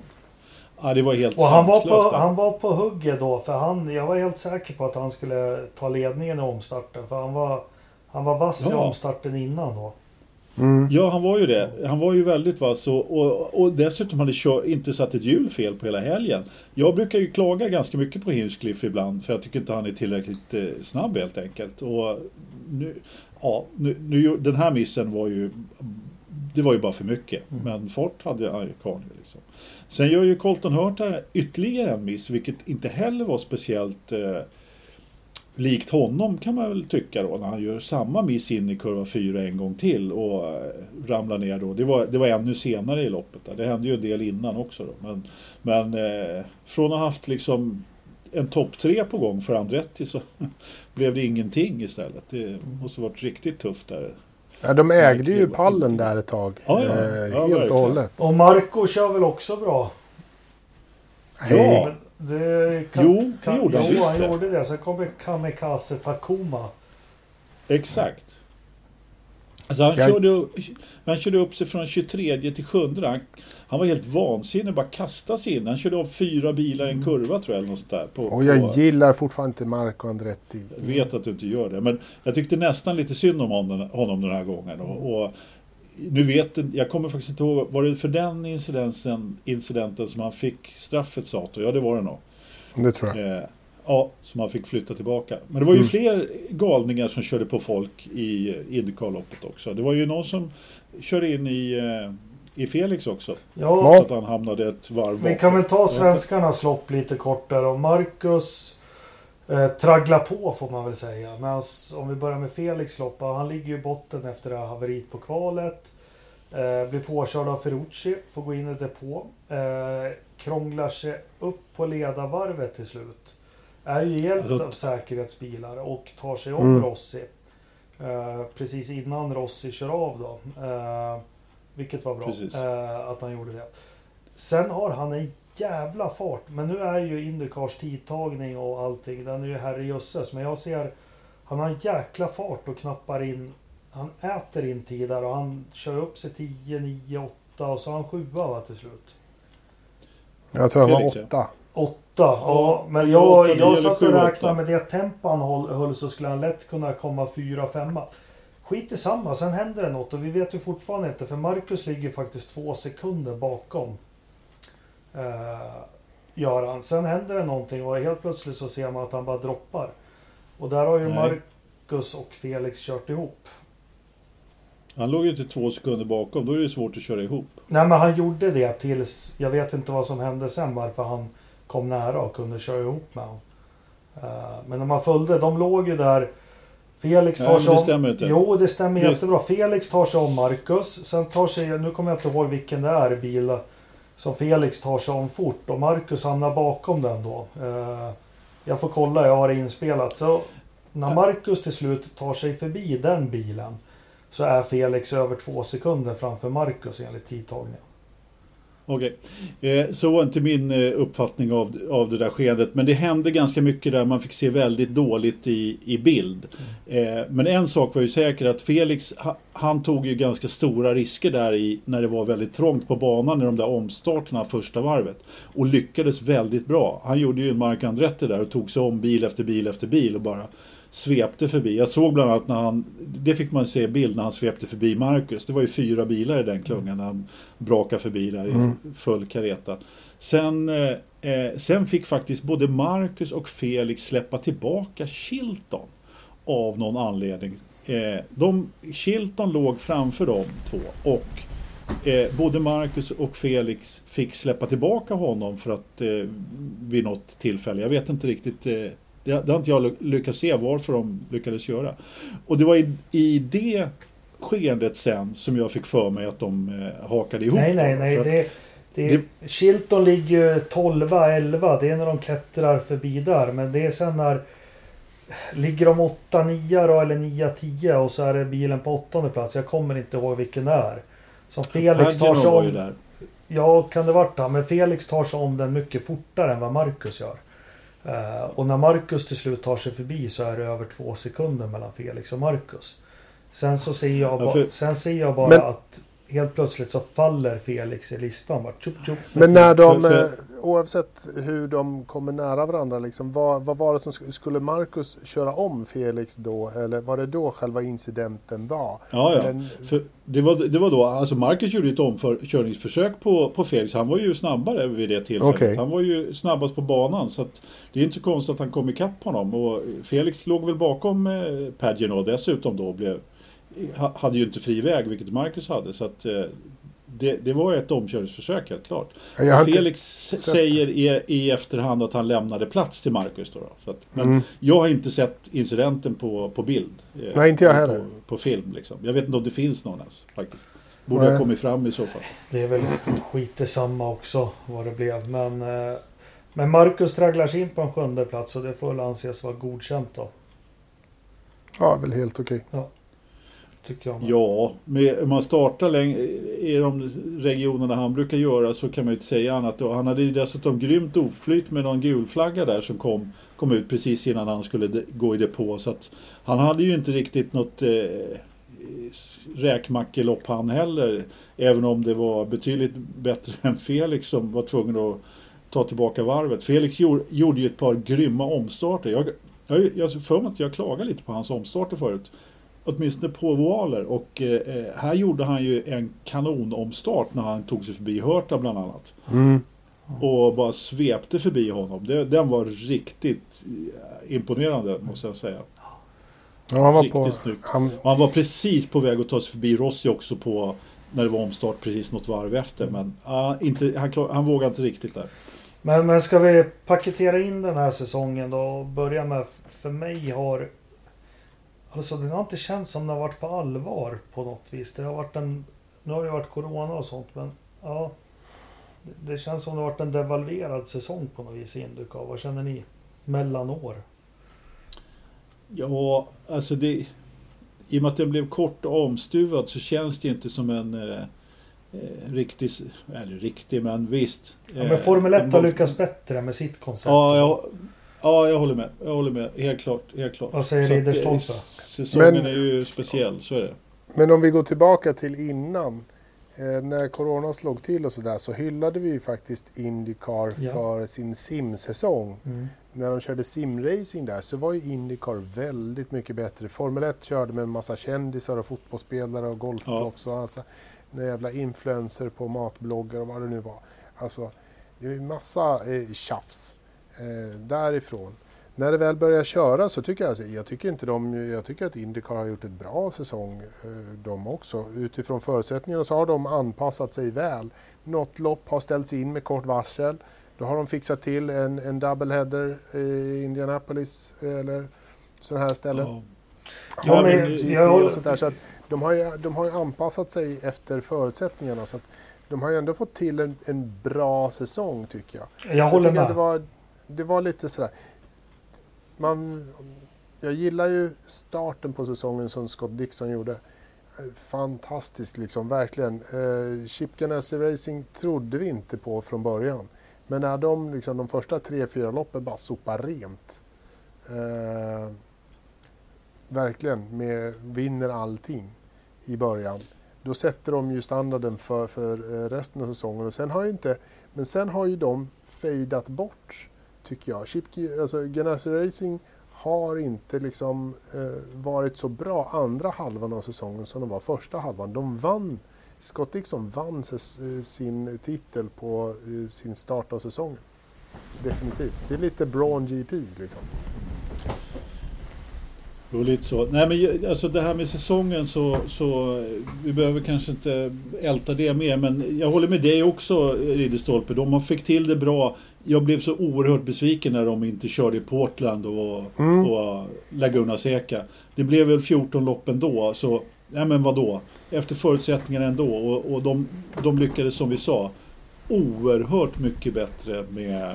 Ja, det var helt Och han var, på, han var på hugget då för han, jag var helt säker på att han skulle ta ledningen i omstarten. För han var, han var vass i Ja. omstarten innan då. Mm. Ja, han var ju det. Han var ju väldigt vass och, och, och dessutom hade kör, inte satt ett hjul fel på hela helgen. Jag brukar ju klaga ganska mycket på Hinchcliffe ibland för jag tycker inte han är tillräckligt eh, snabb helt enkelt. Och nu, ja, nu, nu, den här missen var ju det var ju bara för mycket. Men fart hade han ju kvar. Liksom. Sen gör ju Colton Hurta ytterligare en miss, vilket inte heller var speciellt eh, likt honom kan man väl tycka då. När han gör samma miss in i kurva 4 en gång till och eh, ramlar ner då. Det var, det var ännu senare i loppet. Där. Det hände ju en del innan också. Då. Men, men eh, från att ha haft liksom en topp tre på gång för Andretti så (laughs) blev det ingenting istället. Det måste varit riktigt tufft där. Ja, de ägde ju pallen där ett tag. Ja, ja. Eh, Ja, helt och hållet. Och Marco kör väl också bra? Ja. Det Jo, det gjorde han Jo, han det. gjorde det. Sen kommer Kamikaze Takuma. Exakt. Alltså han, Jag- körde, han körde upp sig från 23 till 7. Han, han var helt vansinnig, bara kastade sig in. Han körde av fyra bilar i en kurva tror jag. Eller något sånt där, på, Och jag på, gillar fortfarande inte Marco Andretti. jag vet att du inte gör det. Men jag tyckte nästan lite synd om honom, honom den här gången. Och, och nu vet jag- kommer faktiskt inte ihåg. Var det för den incidenten, incidenten som han fick straffet Sato? Ja det var det nog. Det tror jag. Eh, ja, som han fick flytta tillbaka. Men det var ju Mm. fler galningar som körde på folk i Indycar-loppet också. Det var ju någon som körde in i, eh, i Felix också. Ja, Så att han hamnade ett varv vi kan väl ta svenskarnas lopp lite kortare. Och Marcus eh, tragglar på får man väl säga. Men om vi börjar med Felix lopp. Han ligger ju i botten efter det här haveriet på kvalet. Eh, blir påkörd av Ferrucci. Får gå in i depå. Eh, krånglar sig upp på ledarvarvet till slut. Är ju hjälpt av säkerhetsbilar och tar sig om Mm. Rossi. Eh, precis innan Rossi kör av då. Eh, vilket var bra Precis. eh, att han gjorde det. Sen har han en jävla fart. Men nu är ju Indycars tidtagning och allting. Den är ju herrejösses. Men jag ser. Han har en jäkla fart och knappar in. Han äter in tider och han kör upp sig 10, 9, 8 och så har han 7 va till slut. Jag tror han var Felix, ja. åtta. 8. Ja, Ja, men jag, jag satt och räknade med det tempo han höll så skulle han lätt kunna komma 4, 5. Skit i samma, sen händer det något och vi vet ju fortfarande inte för Marcus ligger faktiskt två sekunder bakom. Eh, gör han. Sen händer det någonting och helt plötsligt så ser man att han bara droppar. Och där har ju Nej. Marcus och Felix kört ihop. Han låg ju inte två sekunder bakom. Då är det svårt att köra ihop. Nej men han gjorde det tills, jag vet inte vad som hände sen varför han kom nära och kunde köra ihop med honom. Eh, men när man följde, de låg ju där. Felix tar sig det om... stämmer inte. Jo, det stämmer Det- jättebra. Felix tar sig om Marcus. Sen tar sig, nu kommer jag inte ihåg vilken det är i bilen. Som Felix tar sig om fort och Marcus hamnar bakom den då. Eh, jag får kolla, jag har det inspelat. Så när Marcus till slut tar sig förbi den bilen. Så är Felix över två sekunder framför Marcus enligt tidtagningen. Okej, eh, så var inte min eh, uppfattning av, av det där skeendet. Men det hände ganska mycket där man fick se väldigt dåligt i, i bild. Eh, men en sak var ju säker att Felix, ha, han tog ju ganska stora risker där i när det var väldigt trångt på banan i de där omstarterna första varvet. Och lyckades väldigt bra. Han gjorde ju en Mark Andretti där och tog sig om bil efter bil efter bil och bara svepte förbi. Jag såg bland annat när han, det fick man se bild när han svepte förbi Marcus. Det var ju fyra bilar i den klungan när han brakade förbi där i full kareta. Sen, eh, eh, sen fick faktiskt både Marcus och Felix släppa tillbaka Chilton av någon anledning. Eh, de, Chilton låg framför de två och eh, både Marcus och Felix fick släppa tillbaka honom för att eh, vid något tillfälle. Jag vet inte riktigt. Eh, det, det har inte jag ly- lyckats se varför de lyckades göra. Och det var i, i det skeendet sen som jag fick för mig att de eh, hakade ihop. Nej, nej, nej. Att- Det, det, Chilton ligger ju 12, 11. Det är när de klättrar förbi där. Men det är sen när... Ligger de 8, 9 då eller 9, 10 och så är det bilen på åttonde plats. Jag kommer inte ihåg vilken det är. Som Felix tar sig om. Ja, kan det varit det. Men Felix tar sig om den mycket fortare än vad Marcus gör. Eh, och när Marcus till slut tar sig förbi så är det över två sekunder mellan Felix och Marcus. Sen så ser jag, Ja, ba- sen ser jag bara Men- att helt plötsligt så faller Felix i listan. Bara, tjup, tjup. Men när de, För- oavsett hur de kommer nära varandra, liksom, vad, vad var det som sk- skulle Marcus köra om Felix då? Eller var det då själva incidenten var? Ja, ja. Den- det, var, det var då, alltså Marcus gjorde ett omkörningsförsök på, på Felix. Han var ju snabbare vid det tillfället. Okej. Han var ju snabbast på banan. Så att det är inte så konstigt att han kom ikapp honom. Och Felix låg väl bakom eh, Pagino dessutom då. Blev, ha- hade ju inte fri väg, vilket Marcus hade. Så att eh, det, det var ett omkörningsförsök helt klart. Felix säger i, i efterhand att han lämnade plats till Marcus. Då, då. Så att, men Mm. jag har inte sett incidenten på, på bild. eh, Nej, inte jag på- heller. På, på film liksom. Jag vet inte om det finns någon ens faktiskt. Borde Nej. ha kommit fram i så fall. Det är väl skit samma också vad det blev. Men eh, Men Marcus tragglar sig in på en sjunde plats och det får väl anses vara godkänt då. Ja, väl helt okej. Tycker jag. Ja, men om man startar längre, i de regionerna han brukar göra så kan man ju inte säga annat. Och han hade ju dessutom grymt oflyt med någon gul flagga där som kom, kom ut precis innan han skulle gå i depå. Så att han hade ju inte riktigt något eh, räkmackelopp han heller. Även om det var betydligt bättre (laughs) än Felix som var tvungen att ta tillbaka varvet. Felix gjorde, gjorde ju ett par grymma omstarter. Jag, jag, jag har för mig att jag klagade lite på hans omstarter förut. Åtminstone på ovaler och eh, här gjorde han ju en kanonomstart när han tog sig förbi Hörta bland annat. Mm. Och bara svepte förbi honom. Det, den var riktigt eh, imponerande måste jag säga. Ja, han var Riktigt på... snyggt. Han, han var precis på väg att ta sig förbi Rossi också på när det var omstart precis något varv efter. Men ah, inte, han, klar, han vågade inte riktigt där. Men, men ska vi paketera in den här säsongen då och börja med, för mig har... Alltså det har inte känts som det har varit på allvar på något vis. Det har varit en... Nu har det varit Corona och sånt men ja. Det- känns som det har varit en devalverad säsong på något vis i Indycar. Vad känner ni? Mellanår? Ja, alltså det... I och med att den blev kort och omstuvad så känns det inte som en eh, eh, riktig... Eller riktig, men visst. Ja, men Formel 1 har den var- lyckats bättre med sitt koncept. Ja, jag, ja, jag håller med. Jag håller med. Helt klart. Helt klart. Vad säger Ridderstolpe? Säsongen Men- är ju speciell, så är det. men om vi går tillbaka till innan. Eh, när Corona slog till och sådär så hyllade vi ju faktiskt Indycar Ja. för sin simsäsong. Mm. När de körde simracing där så var ju Indycar väldigt mycket bättre. Formel 1 körde med en massa kändisar och fotbollsspelare och golfproffs och alltså, några jävla influencer på matbloggar och vad det nu var. Alltså, det är ju massa eh, tjafs eh, därifrån. När det väl börjar köra så tycker jag, alltså, jag tycker inte de, jag tycker att Indycar har gjort ett bra säsong eh, de också. Utifrån förutsättningarna så har de anpassat sig väl. Något lopp har ställts in med kort varsel. Då har de fixat till en, en doubleheader i Indianapolis eller sådana här ställen. Ja. Ja, men jag- och sånt där. Så att de, har ju, de har ju anpassat sig efter förutsättningarna. Så att de har ju ändå fått till en, en bra säsong tycker jag. Jag Så håller tycker med. Det var, det var lite sådär. Man, jag gillar ju starten på säsongen som Scott Dixon gjorde. Fantastiskt liksom, verkligen. Eh, Chip Ganassi Racing trodde vi inte på från början. Men när de, liksom, de första tre, fyra loppen bara sopar rent. Eh, verkligen, med, vinner allting i början. Då sätter de ju standarden för, för eh, resten av säsongen. Och sen har ju inte, men sen har ju de fejdat bort, tycker jag. Chip, alltså Ganassi Racing har inte liksom eh, varit så bra andra halvan av säsongen som de var första halvan. De vann, Scott Dixon vann ses, sin titel på eh, sin start av säsongen. Definitivt. Det är lite Braun GP liksom. Det var lite så. Nej men alltså det här med säsongen så, så vi behöver kanske inte älta det mer men jag håller med dig också Ridderstolpe. De fick till det bra. Jag blev så oerhört besviken när de inte körde i Portland och, Mm. och Laguna Seca. Det blev väl 14 lopp ändå så, ja men vadå? Efter förutsättningarna ändå och, och de, de lyckades som vi sa oerhört mycket bättre med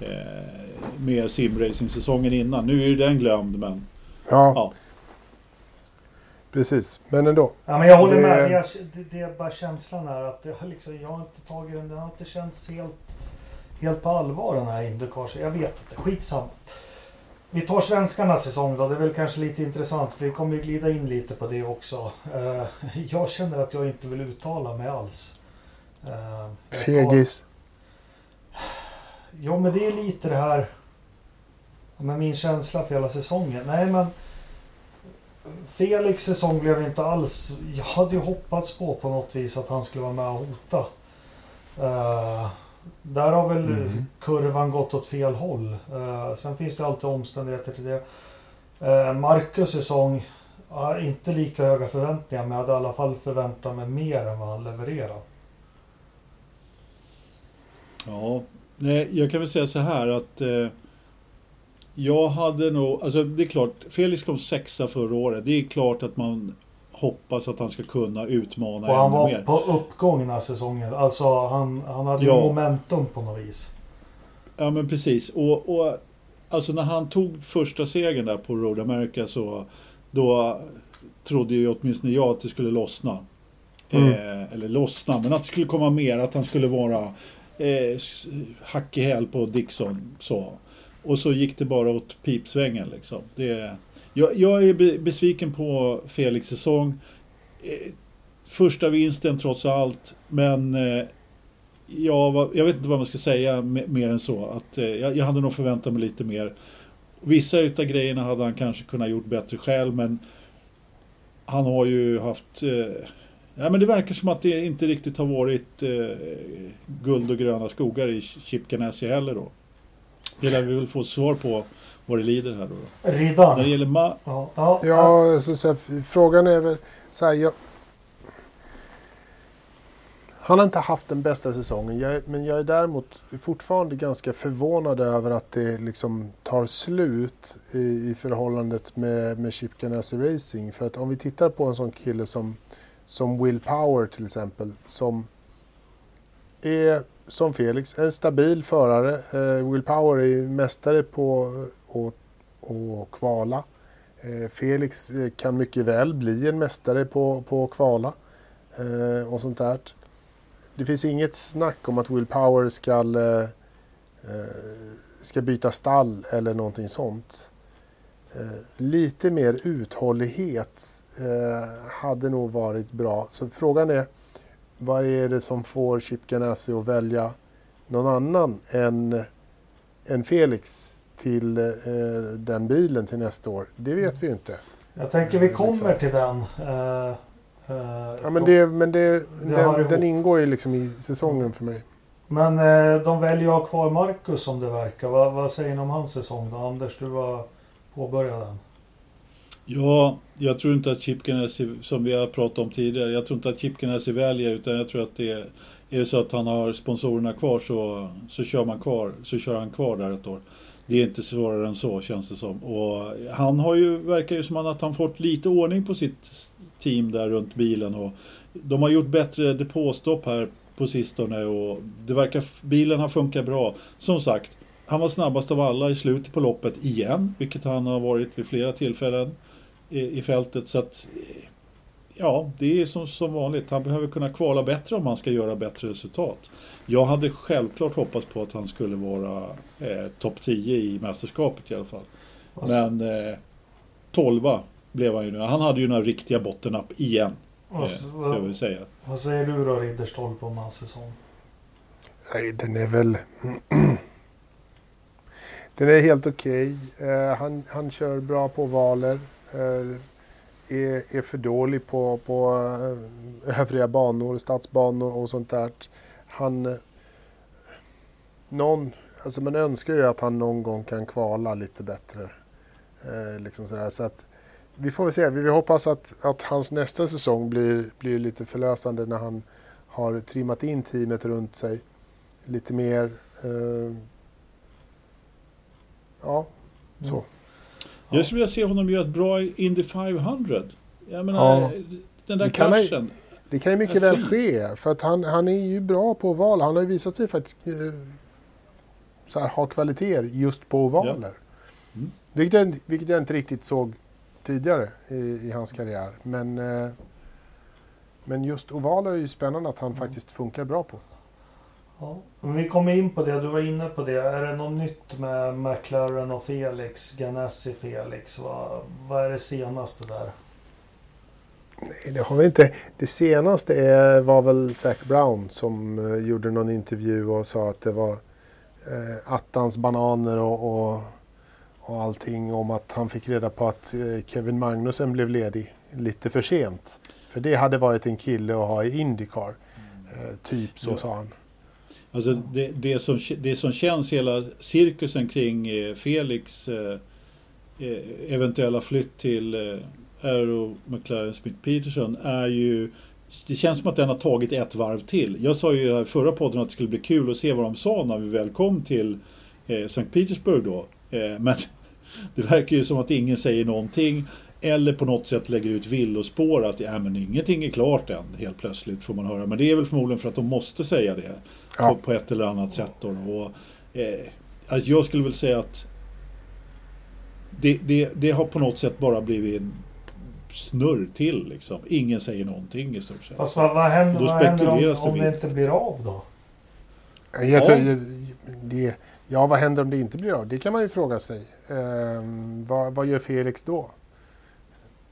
eh, med simracing-säsongen innan. Nu är ju den glömd men Ja, ja. precis. Men ändå. Ja, men jag håller med. Det är, det, är bara känslan här att det har liksom, jag har inte tagit den. Den har inte känts helt, helt på allvar den här Indycar. Jag vet inte. Skitsamma. Vi tar svenskarnas säsong då. Det är väl kanske lite intressant. För vi kommer ju glida in lite på det också. Eh, jag känner att jag inte vill uttala mig alls. Eh, tar- Fegis. Jo, men det är lite det här med min känsla för hela säsongen. Nej, men Felix säsong blev inte alls... Jag hade ju hoppats på på något vis att han skulle vara med och hota. Eh, där har väl Mm. kurvan gått åt fel håll. Eh, sen finns det alltid omständigheter till det. Uh, Marcus säsong, ja, inte lika höga förväntningar men jag hade i alla fall förväntat mig mer än vad han levererar. Ja, nej, jag kan väl säga så här att eh, jag hade nog, alltså det är klart, Felix kom sexa förra året. Det är klart att man hoppas att han ska kunna utmana Och han ännu var mer. på uppgång den här säsongen. Alltså han, han hade Ja. ju momentum på något vis. Ja men precis. Och, och alltså när han tog första segern där på Road America så då trodde ju åtminstone jag att det skulle lossna. Mm. Eh, eller lossna, men att det skulle komma mer, att han skulle vara eh, hack i häl på Dixon. Så. Och så gick det bara åt pipsvängen liksom. Det, jag, jag är besviken på Felix säsong. Eh, första vinsten trots allt, men eh, jag, jag vet inte vad man ska säga mer än så. Att, eh, jag, jag hade nog förväntat mig lite mer. Vissa utav grejerna hade han kanske kunnat gjort bättre själv, men han har ju haft eh, Ja, men det verkar som att det inte riktigt har varit eh, guld och gröna skogar i Chip Ganassi heller då. Det lär vi väl få svar på vad det lider här då. Riddaren. När det gäller ma- ja, ja, ja. Så, så här, frågan är väl så här, jag, han har inte haft den bästa säsongen, jag, men jag är däremot fortfarande ganska förvånad över att det liksom tar slut i, i förhållandet med, med Chip Ganassi Racing. För att om vi tittar på en sån kille som, som Will Power till exempel, som är som Felix, en stabil förare. Eh, Will Power är mästare på och kvala. Eh, Felix eh, kan mycket väl bli en mästare på, på kvala eh, och sånt där det finns inget snack om att Will Power ska, eh, eh, ska byta stall eller någonting sånt. Eh, lite mer uthållighet eh, hade nog varit bra. Så frågan är, vad är det som får Chip Ganassi att välja någon annan än, än Felix till eh, den bilen till nästa år? Det vet vi ju inte. Jag tänker vi kommer liksom. till den. Eh, Uh, ja, men det, men det, det den, den, ingår ju liksom i säsongen för mig. Men uh, de väljer att ha kvar Marcus som det verkar. Va, vad säger ni om hans säsong då? Anders, du var påbörjade den. Ja, jag tror inte att Chip Ganassi, som vi har pratat om tidigare, jag tror inte att Chip Ganassi väljer utan jag tror att det är, är det så att han har sponsorerna kvar så, så kör man kvar, så kör han kvar där ett år. Det är inte svårare än så känns det som. Och han har ju, verkar ju som att han fått lite ordning på sitt team där runt bilen. Och de har gjort bättre depåstopp här på sistone och det verkar, bilen har funkat bra. Som sagt, han var snabbast av alla i slutet på loppet igen, vilket han har varit vid flera tillfällen i, i fältet. Så att, ja, det är som, som vanligt. Han behöver kunna kvala bättre om han ska göra bättre resultat. Jag hade självklart hoppats på att han skulle vara eh, topp 10 i mästerskapet i alla fall. Men eh, 12 blev han ju nu. Han hade ju några riktiga bottennapp igen. Alltså, eh, jag vill säga. Vad säger du då Ridderstolpe om hans säsong? Nej, den är väl... (clears throat) den är helt okej. Okay. Uh, han, han kör bra på valer. Uh, är, är för dålig på, på uh, övriga banor, stadsbanor och sånt där. Han... Uh, någon, alltså man önskar ju att han någon gång kan kvala lite bättre. Uh, liksom sådär. Så att vi får väl se. Vi hoppas att, att hans nästa säsong blir, blir lite förlösande när han har trimmat in teamet runt sig lite mer. Eh, ja, så. Mm. Jag skulle vilja se honom göra ett bra Indy 500. Jag menar, ja. den där kraschen. Det kan ju mycket väl ske. För att han, han är ju bra på oval. Han har ju visat sig faktiskt eh, så här, ha kvaliteter just på ovaler. Ja. Mm. Vilket, jag, vilket jag inte riktigt såg tidigare i, i hans karriär. Men, eh, men just ovaler är ju spännande att han mm. faktiskt funkar bra på. Ja. Men vi kommer in på det, du var inne på det. Är det något nytt med McLaren och Felix, Ganassi Felix? Vad, vad är det senaste där? Nej, det har vi inte. Det senaste är, var väl Zac Brown som uh, gjorde någon intervju och sa att det var uh, attans bananer och, och och allting om att han fick reda på att eh, Kevin Magnussen blev ledig lite för sent. För det hade varit en kille att ha i Indycar. Mm. Typ så ja. sa han. Alltså det, det, som, det som känns hela cirkusen kring eh, Felix eventuella flytt till Aero McLaren Smith Peterson är ju det känns som att den har tagit ett varv till. Jag sa ju i förra podden att det skulle bli kul att se vad de sa när vi väl kom till eh, Sankt Petersburg då. Eh, men (laughs) det verkar ju som att ingen säger någonting. Eller på något sätt lägger ut villospår att ja, men ingenting är klart än helt plötsligt får man höra. Men det är väl förmodligen för att de måste säga det ja. på, på, ett eller annat sätt. Då. Och, eh, Alltså jag skulle väl säga att det, det, det har på något sätt bara blivit snurr till liksom. Ingen säger någonting i stort sett. Fast vad, vad händer, vad händer om, om det inte blir av då? Jag Ja. tror, det, ja, vad händer om det inte blir av? Det kan man ju fråga sig. Ehm, vad, vad gör Felix då?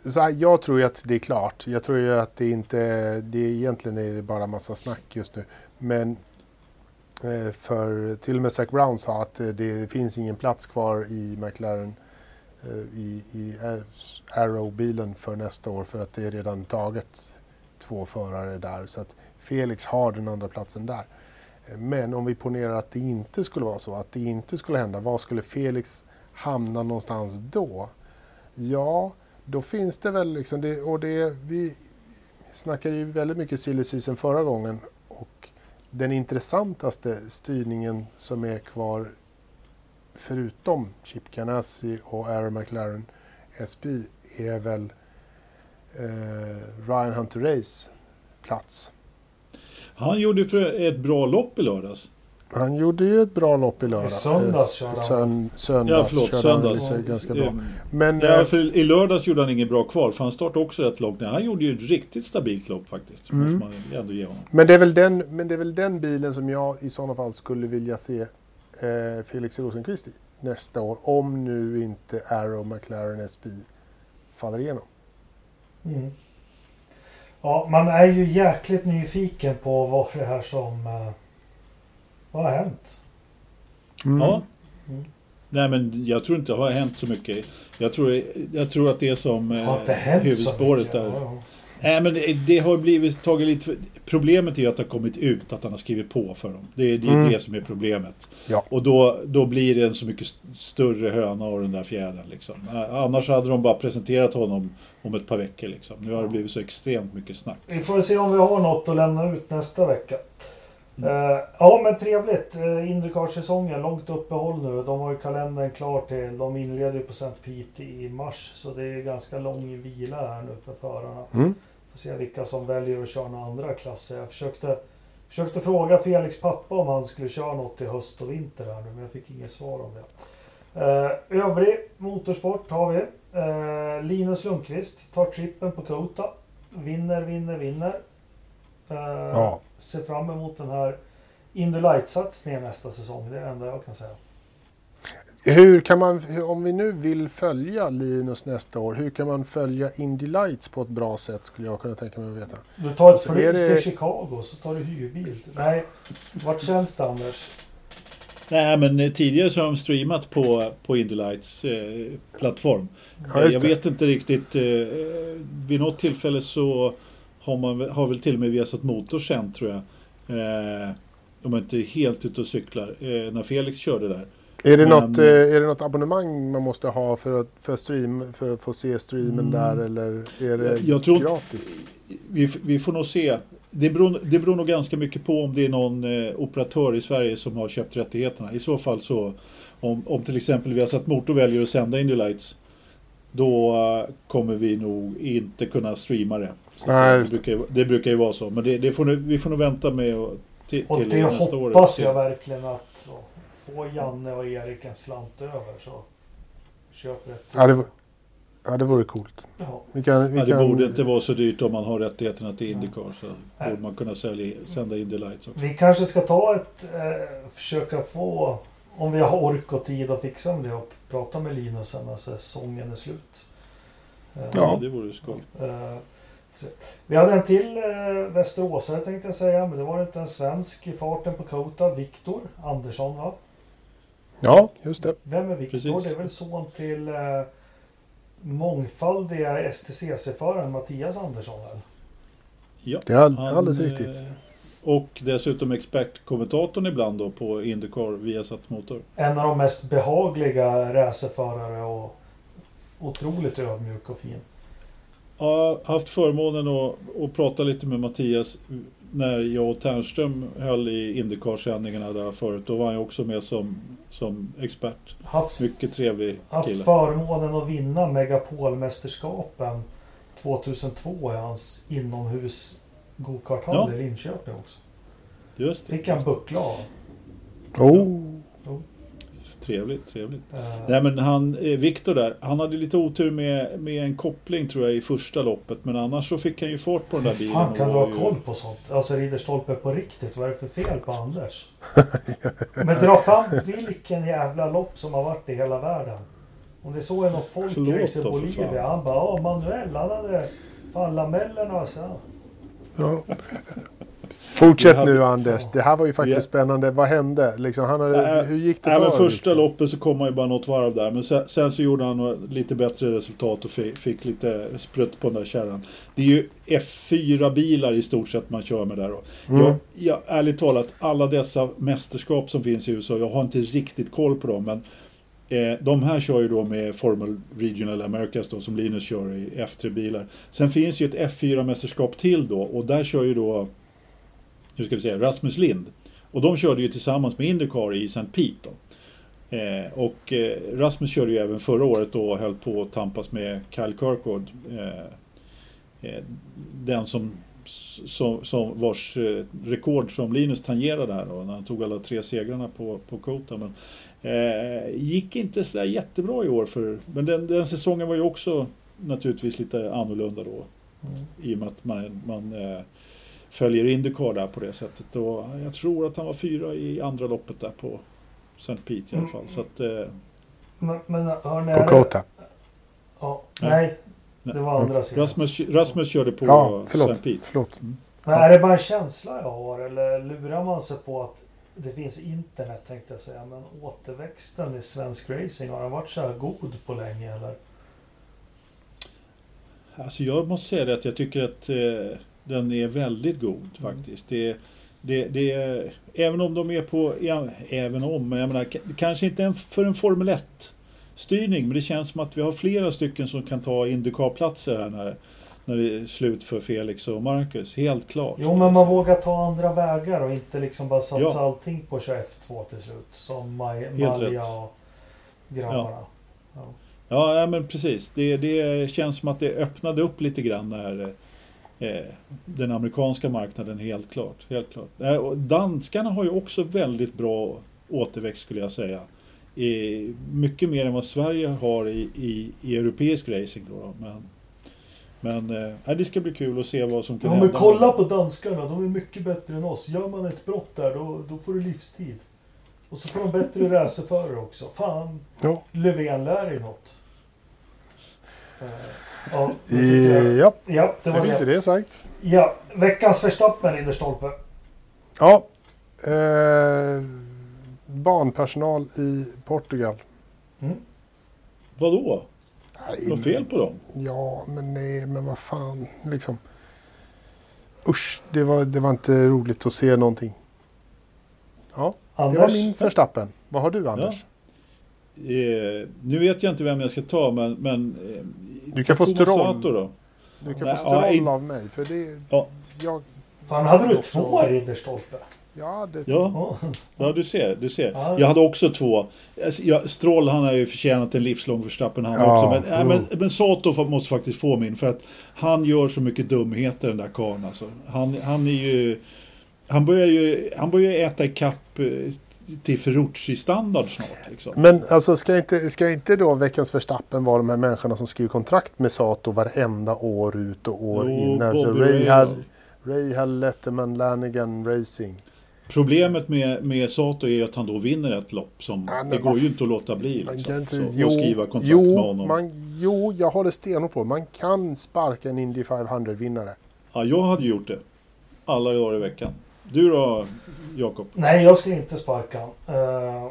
Så här, jag tror ju att det är klart. Jag tror ju att det inte... Det är egentligen är det bara massa snack just nu. Men eh, för till och med Zac Brown sa att eh, det finns ingen plats kvar i McLaren eh, Eh, i, i Arrow-bilen för nästa år för att det är redan taget två förare där. Så att Felix har den andra platsen där. Eh, men om vi ponerar att det inte skulle vara så, att det inte skulle hända, var skulle Felix hamna någonstans då? Ja, då finns det väl liksom, det, och det, vi snackade ju väldigt mycket silly season förra gången och den intressantaste styrningen som är kvar förutom Chip Ganassi och Aaron McLaren SB är väl eh, Ryan Hunter Race plats. Han gjorde för ett bra lopp i lördags. Han gjorde ju ett bra lopp i lördag. I söndags körde han. Sön, söndags Ja, förlåt, körde han söndags. sig ganska bra. Eh, Men Ja, eh, för I lördags gjorde han ingen bra kval, för han startade också rätt långt ner. Han gjorde ju ett riktigt stabilt lopp faktiskt. Mm. Måste man ju ändå ge honom. Men det, är väl den, men det är väl den bilen som jag i sådana fall skulle vilja se eh, Felix Rosenqvist i nästa år. Om nu inte Arrow McLaren SB faller igenom. Mm. Ja, man är ju jäkligt nyfiken på vad det här som... eh, vad har hänt? Ja. Mm. Nej men jag tror inte det har hänt så mycket. Jag tror, jag tror att det är som eh, Har inte hänt så huvudspåret mycket? där. Ja, ja. Nej men det, det har blivit tagit lite Problemet är ju att det har kommit ut att han har skrivit på för dem. Det, är- det är Mm. det som är problemet. Ja. Och då, då blir det en så mycket st- större höna av den där fjädern. Liksom. Eh, Annars hade de bara presenterat honom om ett par veckor. Liksom. Nu har det blivit så extremt mycket snack. Vi får se om vi har något att lämna ut nästa vecka. Mm. Eh, ja men trevligt. Uh, Indycar-säsongen, långt uppehåll nu. De har ju kalendern klar till. De inleder ju på St. Pete i mars. Så det är ganska lång vila här nu för förarna. Mm. Se vilka som väljer att köra några andra klasser. Jag försökte, försökte fråga Felix pappa om han skulle köra något i höst och vinter här nu. Men jag fick inget svar om det. Uh, övrig motorsport har vi. Eh, Linus Lundqvist tar trippen på Kota. Vinner, vinner, vinner. Eh, Ja. Ser fram emot den här Indy Light-satsningen nästa säsong. Det är det enda jag kan säga. Hur kan man, om vi nu vill följa Linus nästa år, hur kan man följa Indy Lights på ett bra sätt skulle jag kunna tänka mig att veta. Du tar ett Alltså, flyg är det- till Chicago så tar du hyrbil. Nej, vart känns det Anders? Nej men tidigare så har de streamat på, på Indy Lights eh, plattform. Ja, jag vet inte riktigt. Eh, vid något tillfälle så har man väl- har väl till och med Viasat Motor sänt tror jag. Eh, de är inte helt ute och cyklar. Eh, när Felix körde där. Är det, Men- något, eh, är det något abonnemang man måste ha för att, för stream, för att få se streamen Mm. där eller är det tror- gratis? Vi, vi får nog se. Det beror, det beror nog ganska mycket på om det är någon eh, operatör i Sverige som har köpt rättigheterna. I så fall så om, om till exempel Viasat Motor väljer att sända Indy Lights då eh, kommer vi nog inte kunna streama det. Så Nej, det, det. brukar, ju- det brukar ju vara så. Men det, det får, nu- vi får nog vänta med och, till, Och till det nästa år. hoppas jag verkligen att så, få Janne och Erik en slant över så köp rätt. Ja, det, ja, det vore coolt. Ja. Vi kan, vi Ja, det kan, borde inte vara så dyrt om man har rättigheterna till Indycar. Så Nej. borde man kunna sälja, sända Indy Lights också. Vi kanske ska ta ett, eh, försöka få, om vi har ork och tid att fixa med det och prata med Linus sen när säsongen är slut. Eh, Ja, det vore skoj. Eh. Vi hade en till eh, västeråsare tänkte jag säga, men det var inte en svensk i farten på Kota. Viktor Andersson va? Ja, just det. Vem är Viktor? Det är väl son till eh, mångfaldiga STCC-föraren Mattias Andersson väl? Ja, Det är all, han, alldeles eh, riktigt. Och dessutom expertkommentatorn ibland då på Indycar via satt motor. En av de mest behagliga racerförare och otroligt ödmjuk och fin. Jag har haft förmånen att, att prata lite med Mattias när jag och Ternström höll i Indycar-sändningarna där förut. Då var han ju också med som, som expert. Haft, Mycket trevlig haft kille. förmånen att vinna Megapolmästerskapen 2002 i hans inomhus gokarthall Ja. i Linköping också. Just det. Fick han buckla av. Oh, Trevligt, trevligt. Eh, Nej men han, eh, Viktor där, han hade lite otur med, med en koppling tror jag i första loppet. Men annars så fick han ju fart på den där bilen. Fan kan du ha ju- koll på sånt? Alltså Ridderstolpe på riktigt, vad är det för fel på Anders? (laughs) Men dra fram vilken jävla lopp som har varit i hela världen. Om det så är någon folkrace i Bolivia. Han bara, ja Manuel han hade fan lamellerna så. Ja. Fortsätt hade- nu Anders. Det här var ju faktiskt Vi- spännande. Vad hände? Liksom, han hade, Äh, hur gick det Även för första loppet så kom han ju bara något varv där. Men sen, sen så gjorde han lite bättre resultat och fick, fick lite sprutt på den där kärran. Det är ju F4-bilar i stort sett man kör med där. Mm. jag, jag, ärligt talat, alla dessa mästerskap som finns i USA, jag har inte riktigt koll på dem. Men eh, de här kör ju då med Formel Regional Americas då, som Linus kör i F3-bilar. Sen finns ju ett F4-mästerskap till då och där kör ju då, hur ska vi säga, Rasmus Lind. Och de körde ju tillsammans med Indycar i St. Pete. Eh, och eh, Rasmus körde ju även förra året då och höll på att tampas med Kyle Kirkwood. Eh, eh, den som, som, som vars eh, rekord som Linus tangerade här då, när han tog alla tre segrarna på, på Kota. Men, eh, gick inte sådär jättebra i år för, men den, den säsongen var ju också naturligtvis lite annorlunda då. I och med att man, man följer Indycar där på det sättet. Och jag tror att han var fyra i andra loppet där på St. Pete i alla Mm. fall. Så att, eh, Men, men hörni, På Kota. Ja, Nej. nej, Nej. det var andra sidan. Rasmus, Rasmus körde på Ja, St. förlåt. Pete. förlåt. Men är det bara en känsla jag har eller lurar man sig på att det finns internet tänkte jag säga. Men återväxten i svensk racing, har den varit så här god på länge eller? Alltså jag måste säga det att jag tycker att eh, den är väldigt god Mm. faktiskt. Det, det, det, även om de är på, ja, även om, men jag menar, kanske inte en, för en Formel 1 styrning, men det känns som att vi har flera stycken som kan ta Indycar-platser här när, när det är slut för Felix och Marcus. Helt klart. Jo men man vågar ta andra vägar och inte liksom bara satsa Ja. allting på 21-2 till slut. Som Maj, Malja och grabbarna. Ja. Ja, ja men precis. Det, det känns som att det öppnade upp lite grann när den amerikanska marknaden helt klart. Helt klart. Eh, danskarna har ju också väldigt bra återväxt skulle jag säga. Eh, mycket mer än vad Sverige har i, i, i europeisk racing. Då. Men, men eh, ja, det ska bli kul att se vad som kan Ja men hända. kolla på danskarna, de är mycket bättre än oss. Gör man ett brott där då, då får du livstid. Och så får de bättre racerförare också. Fan, Ja. Löfven lär dig något. Eh, Ja, Ja, ja, det det var fick inte det. det sagt. Ja, veckans Verstappen, Ridderstolpe. Ja. Eh, barnpersonal i Portugal. Vadå? Nej, Något fel på dem? Ja, men nej, men vad fan. Liksom. Usch, det var, det var inte roligt att se någonting. Ja, det var Anders? min Verstappen. Vad har du Anders? Eh, nu vet jag inte vem jag ska ta men... men eh, Du kan få Stroll. Då. Du kan Nej, få ja, stroll in- av mig. För det, Ja. jag, Fan, hade du två Ridderstolpe? ja, det, Ja. Ja. Ja, du ser. Du ser. Ja. Jag hade också två. Alltså, Jag, Stroll han har ju förtjänat en livslång Verstappen han Ja, också. Men, mm. men, men Sato måste faktiskt få min. För att han gör så mycket dumheter den där karln alltså. Han, han är ju... Han börjar ju han börjar äta ikapp eh, till Ferrucci-standard snart. Liksom. Men alltså ska inte, ska inte då veckans Verstappen vara de här människorna som skriver kontrakt med Sato varenda år ut och år Jo, in? Alltså Ray Rahal. Letterman, Lanigan, Racing. Problemet med, med Sato är att han då vinner ett lopp som... Ja, det går ju inte att låta bli. Liksom, inte, så, jo, skriva kontrakt jo, med honom. Man, jo, jag det stenhårt på. Man kan sparka en Indy 500-vinnare. Ja, jag hade gjort det. Alla dagar i veckan. Du då, Jakob? Nej, jag skulle inte sparka han. Eh,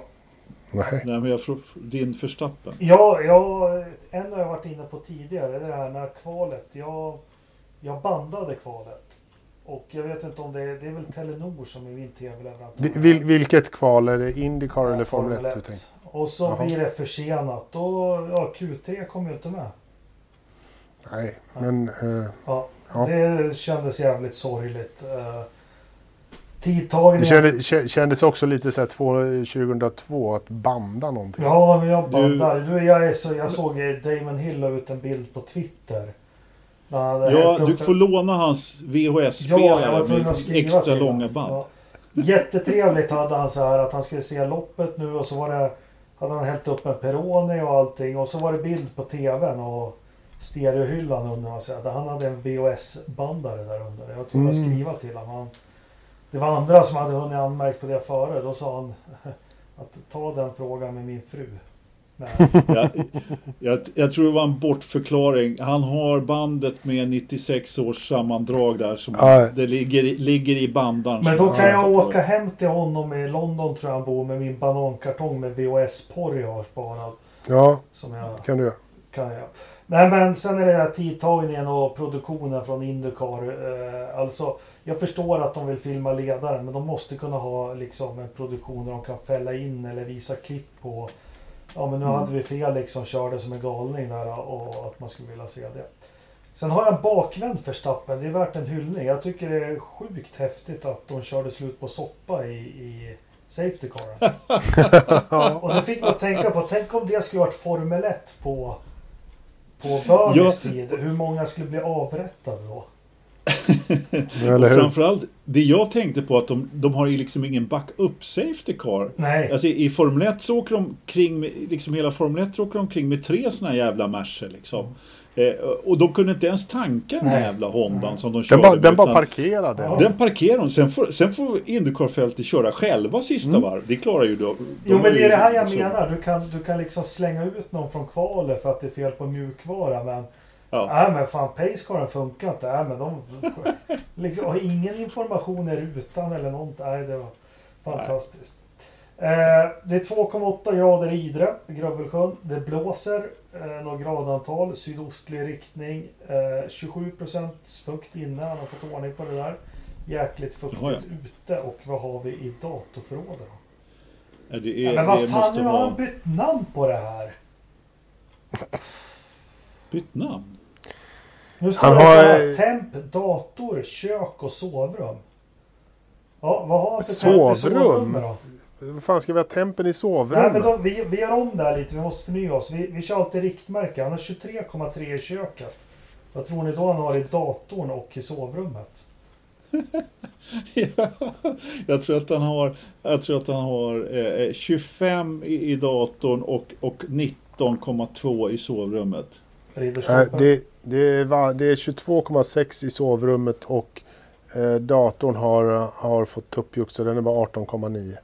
Nej. Nej, men jag frå- din Förstappen. Ja, jag, en har jag varit inne på tidigare. Det här när kvalet. Jag, jag bandade kvalet. Och jag vet inte om det är, det är väl Telenor som är min tv-leverantör. Vi- Vil, vilket kval? Är det Indycar eller Formel 1 du tänker? Och så Jaha. blir det försenat. Då, ja, Q3 kommer ju inte med. Nej, men... eh, Ja, Ja. Det kändes jävligt sorgligt. Tidtagningen. det kändes, kä- kändes också lite så här två- 2002 att banda någonting. Ja, men jag Du- bandar. Du, jag, är så, jag såg eh, Damon Hill la ut en bild på Twitter. Ja, du får låna hans Ja, jag VHS-spelare tvungen med extra långa band. Ja. Jättetrevligt hade han så här att han skulle se loppet nu och så var det hade han hällt upp en Peroni och allting och så var det bild på tvn och stereohyllan under och så här. Han hade en VHS-bandare där under. Jag tog mm. skriva till honom. Det var andra som hade hunnit anmärkt på det före. Då sa han (laughs) att ta den frågan med min fru. (laughs) jag, jag, jag, tror det var en bortförklaring. Han har bandet med 96 års sammandrag där som ja. det ligger, ligger i bandan. Men då kan jag åka hem till honom i London tror jag han bor med min banankartong med VHS-porr jag har sparat. Ja, som jag, kan du. Kan jag. Nej men sen är det här tidtagningen och produktionen från Indycar. Eh, alltså jag förstår att de vill filma ledaren men de måste kunna ha liksom en produktion där de kan fälla in eller visa klipp på. Ja men nu mm. hade vi Felix som körde som en galning där och att man skulle vilja se det. Sen har jag en bakvänd Verstappen. Det är värt en hyllning. Jag tycker det är sjukt häftigt att de körde slut på soppa i, i Safety Car. (laughs) och det fick man tänka på. Tänk om det skulle varit Formel 1 på på Bernies ja. tid. Hur många skulle bli avrättade då? Och framförallt, det jag tänkte på att de, de har liksom ingen backup safety car. Nej. Alltså, I Formel 1 så åker de kring, med, liksom hela Formel 1 åker de kring med tre här jävla Mercer liksom. Eh, och de kunde inte ens tanka den här jävla Hondan som de körde Den bara, den bara parkerade. Ja. Den parkerade de. Sen får, sen får Indycar-fältet köra själva sista mm. varv. Det klarar ju då. Jo men det är det här jag så. menar. Du kan, du kan liksom slänga ut någon från kvalet för att det är fel på mjukvara. Men Ja. Nej men fan Pacecaren funkar inte. Nej, men de (laughs) liksom, har ingen information i rutan eller något. Nej det var fantastiskt. Eh, det är 2,8 grader i Idre, Grövelsjön. Det blåser eh, några gradantal, sydostlig riktning. Eh, 27 fukt inne, han har fått ordning på det där. Jäkligt fuktigt ja, ja. ute och vad har vi i datorförrådet? Ja, det är, ja, men vad fan, nu har han bytt namn på det här. Bytt namn? Nu står han det har... här, temp, dator, kök och sovrum. Ja, vad har han för sovrum? temp i sovrum då? Vad fan ska vi ha tempen i sovrummet? Nej, men då, vi, vi gör om det här lite. Vi måste förnya oss. Vi, vi kör alltid riktmärke. Han har 23,3 i köket. Vad tror ni då han har i datorn och i sovrummet? ja, (laughs) jag tror att han har, jag tror att han har eh, 25 i, i datorn och, och 19,2 i sovrummet. Äh, det, det är, det är 22,6 i sovrummet och eh, datorn har, har fått uppjuck så den är bara 18,9.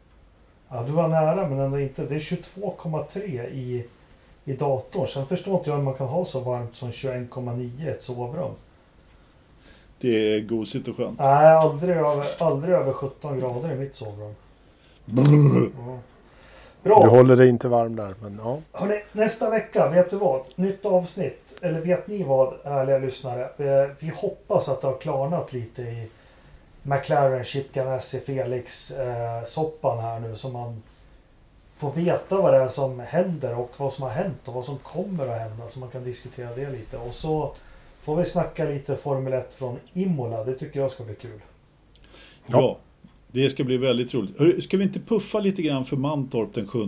Ja, du var nära men ändå inte. Det är 22,3 i, i datorn. Sen förstår inte jag hur man kan ha så varmt som 21,9 i ett sovrum. Det är gosigt och skönt. Nej, aldrig över, aldrig över 17 grader i mitt sovrum. Ja. Bra. Du håller dig inte varm där. Men, ja. Hörrni, nästa vecka, vet du vad? Nytt avsnitt. Eller vet ni vad, ärliga lyssnare? Eh, vi hoppas att det har klarnat lite i McLaren, Chip Ganassi, Felix eh, soppan här nu. Så man får veta vad det är som händer och vad som har hänt och vad som kommer att hända. Så man kan diskutera det lite. Och så får vi snacka lite Formel 1 från Imola. Det tycker jag ska bli kul. Ja. Det ska bli väldigt roligt. Ska vi inte puffa lite grann för Mantorp den 7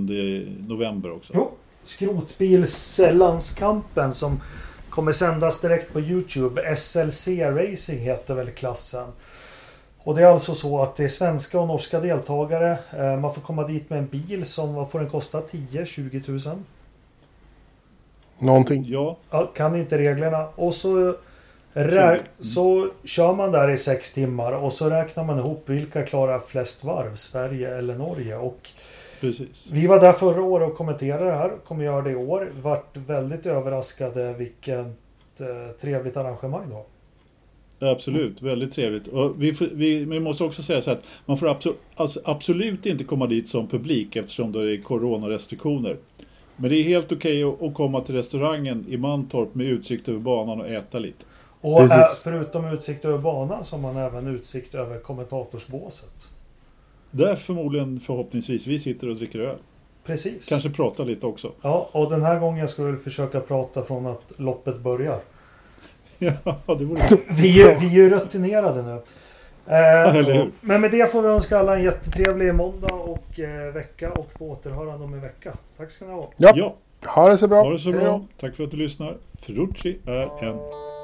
november också? Jo, skrotbilslandskampen som kommer sändas direkt på Youtube. SLC Racing heter väl klassen. Och det är alltså så att det är svenska och norska deltagare. Eh, man får komma dit med en bil som, vad får den kosta? 10-20 000? Någonting. Ja. Kan inte reglerna. Och så Rä så kör man där i sex timmar och så räknar man ihop vilka klarar flest varv, Sverige eller Norge. Och Precis. Vi var där förra året och kommenterade det här, kommer göra det i år. Vart väldigt överraskade vilket eh, trevligt arrangemang då. Absolut, väldigt trevligt. Och vi, får, vi, vi, måste också säga så att man får absolut, alltså absolut inte komma dit som publik eftersom det är coronarestriktioner. Men det är helt okej okay att, att komma till restaurangen i Mantorp med utsikt över banan och äta lite. Och Precis. Äh, förutom utsikt över banan så har man även utsikt över kommentatorsbåset. Där förmodligen förhoppningsvis vi sitter och dricker öl. Precis. Kanske pratar lite också. Ja, och den här gången ska vi försöka prata från att loppet börjar. (laughs) ja, det vore vi, är, vi är ju rutinerade nu. Eh, men med det får vi önska alla en jättetrevlig måndag och eh, vecka och på återhörande om en vecka. Tack ska ni ha. Ja. ja. Ha det så bra. Ha det så bra. Tack för att du lyssnar. Ferrucci är en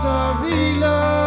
Savila.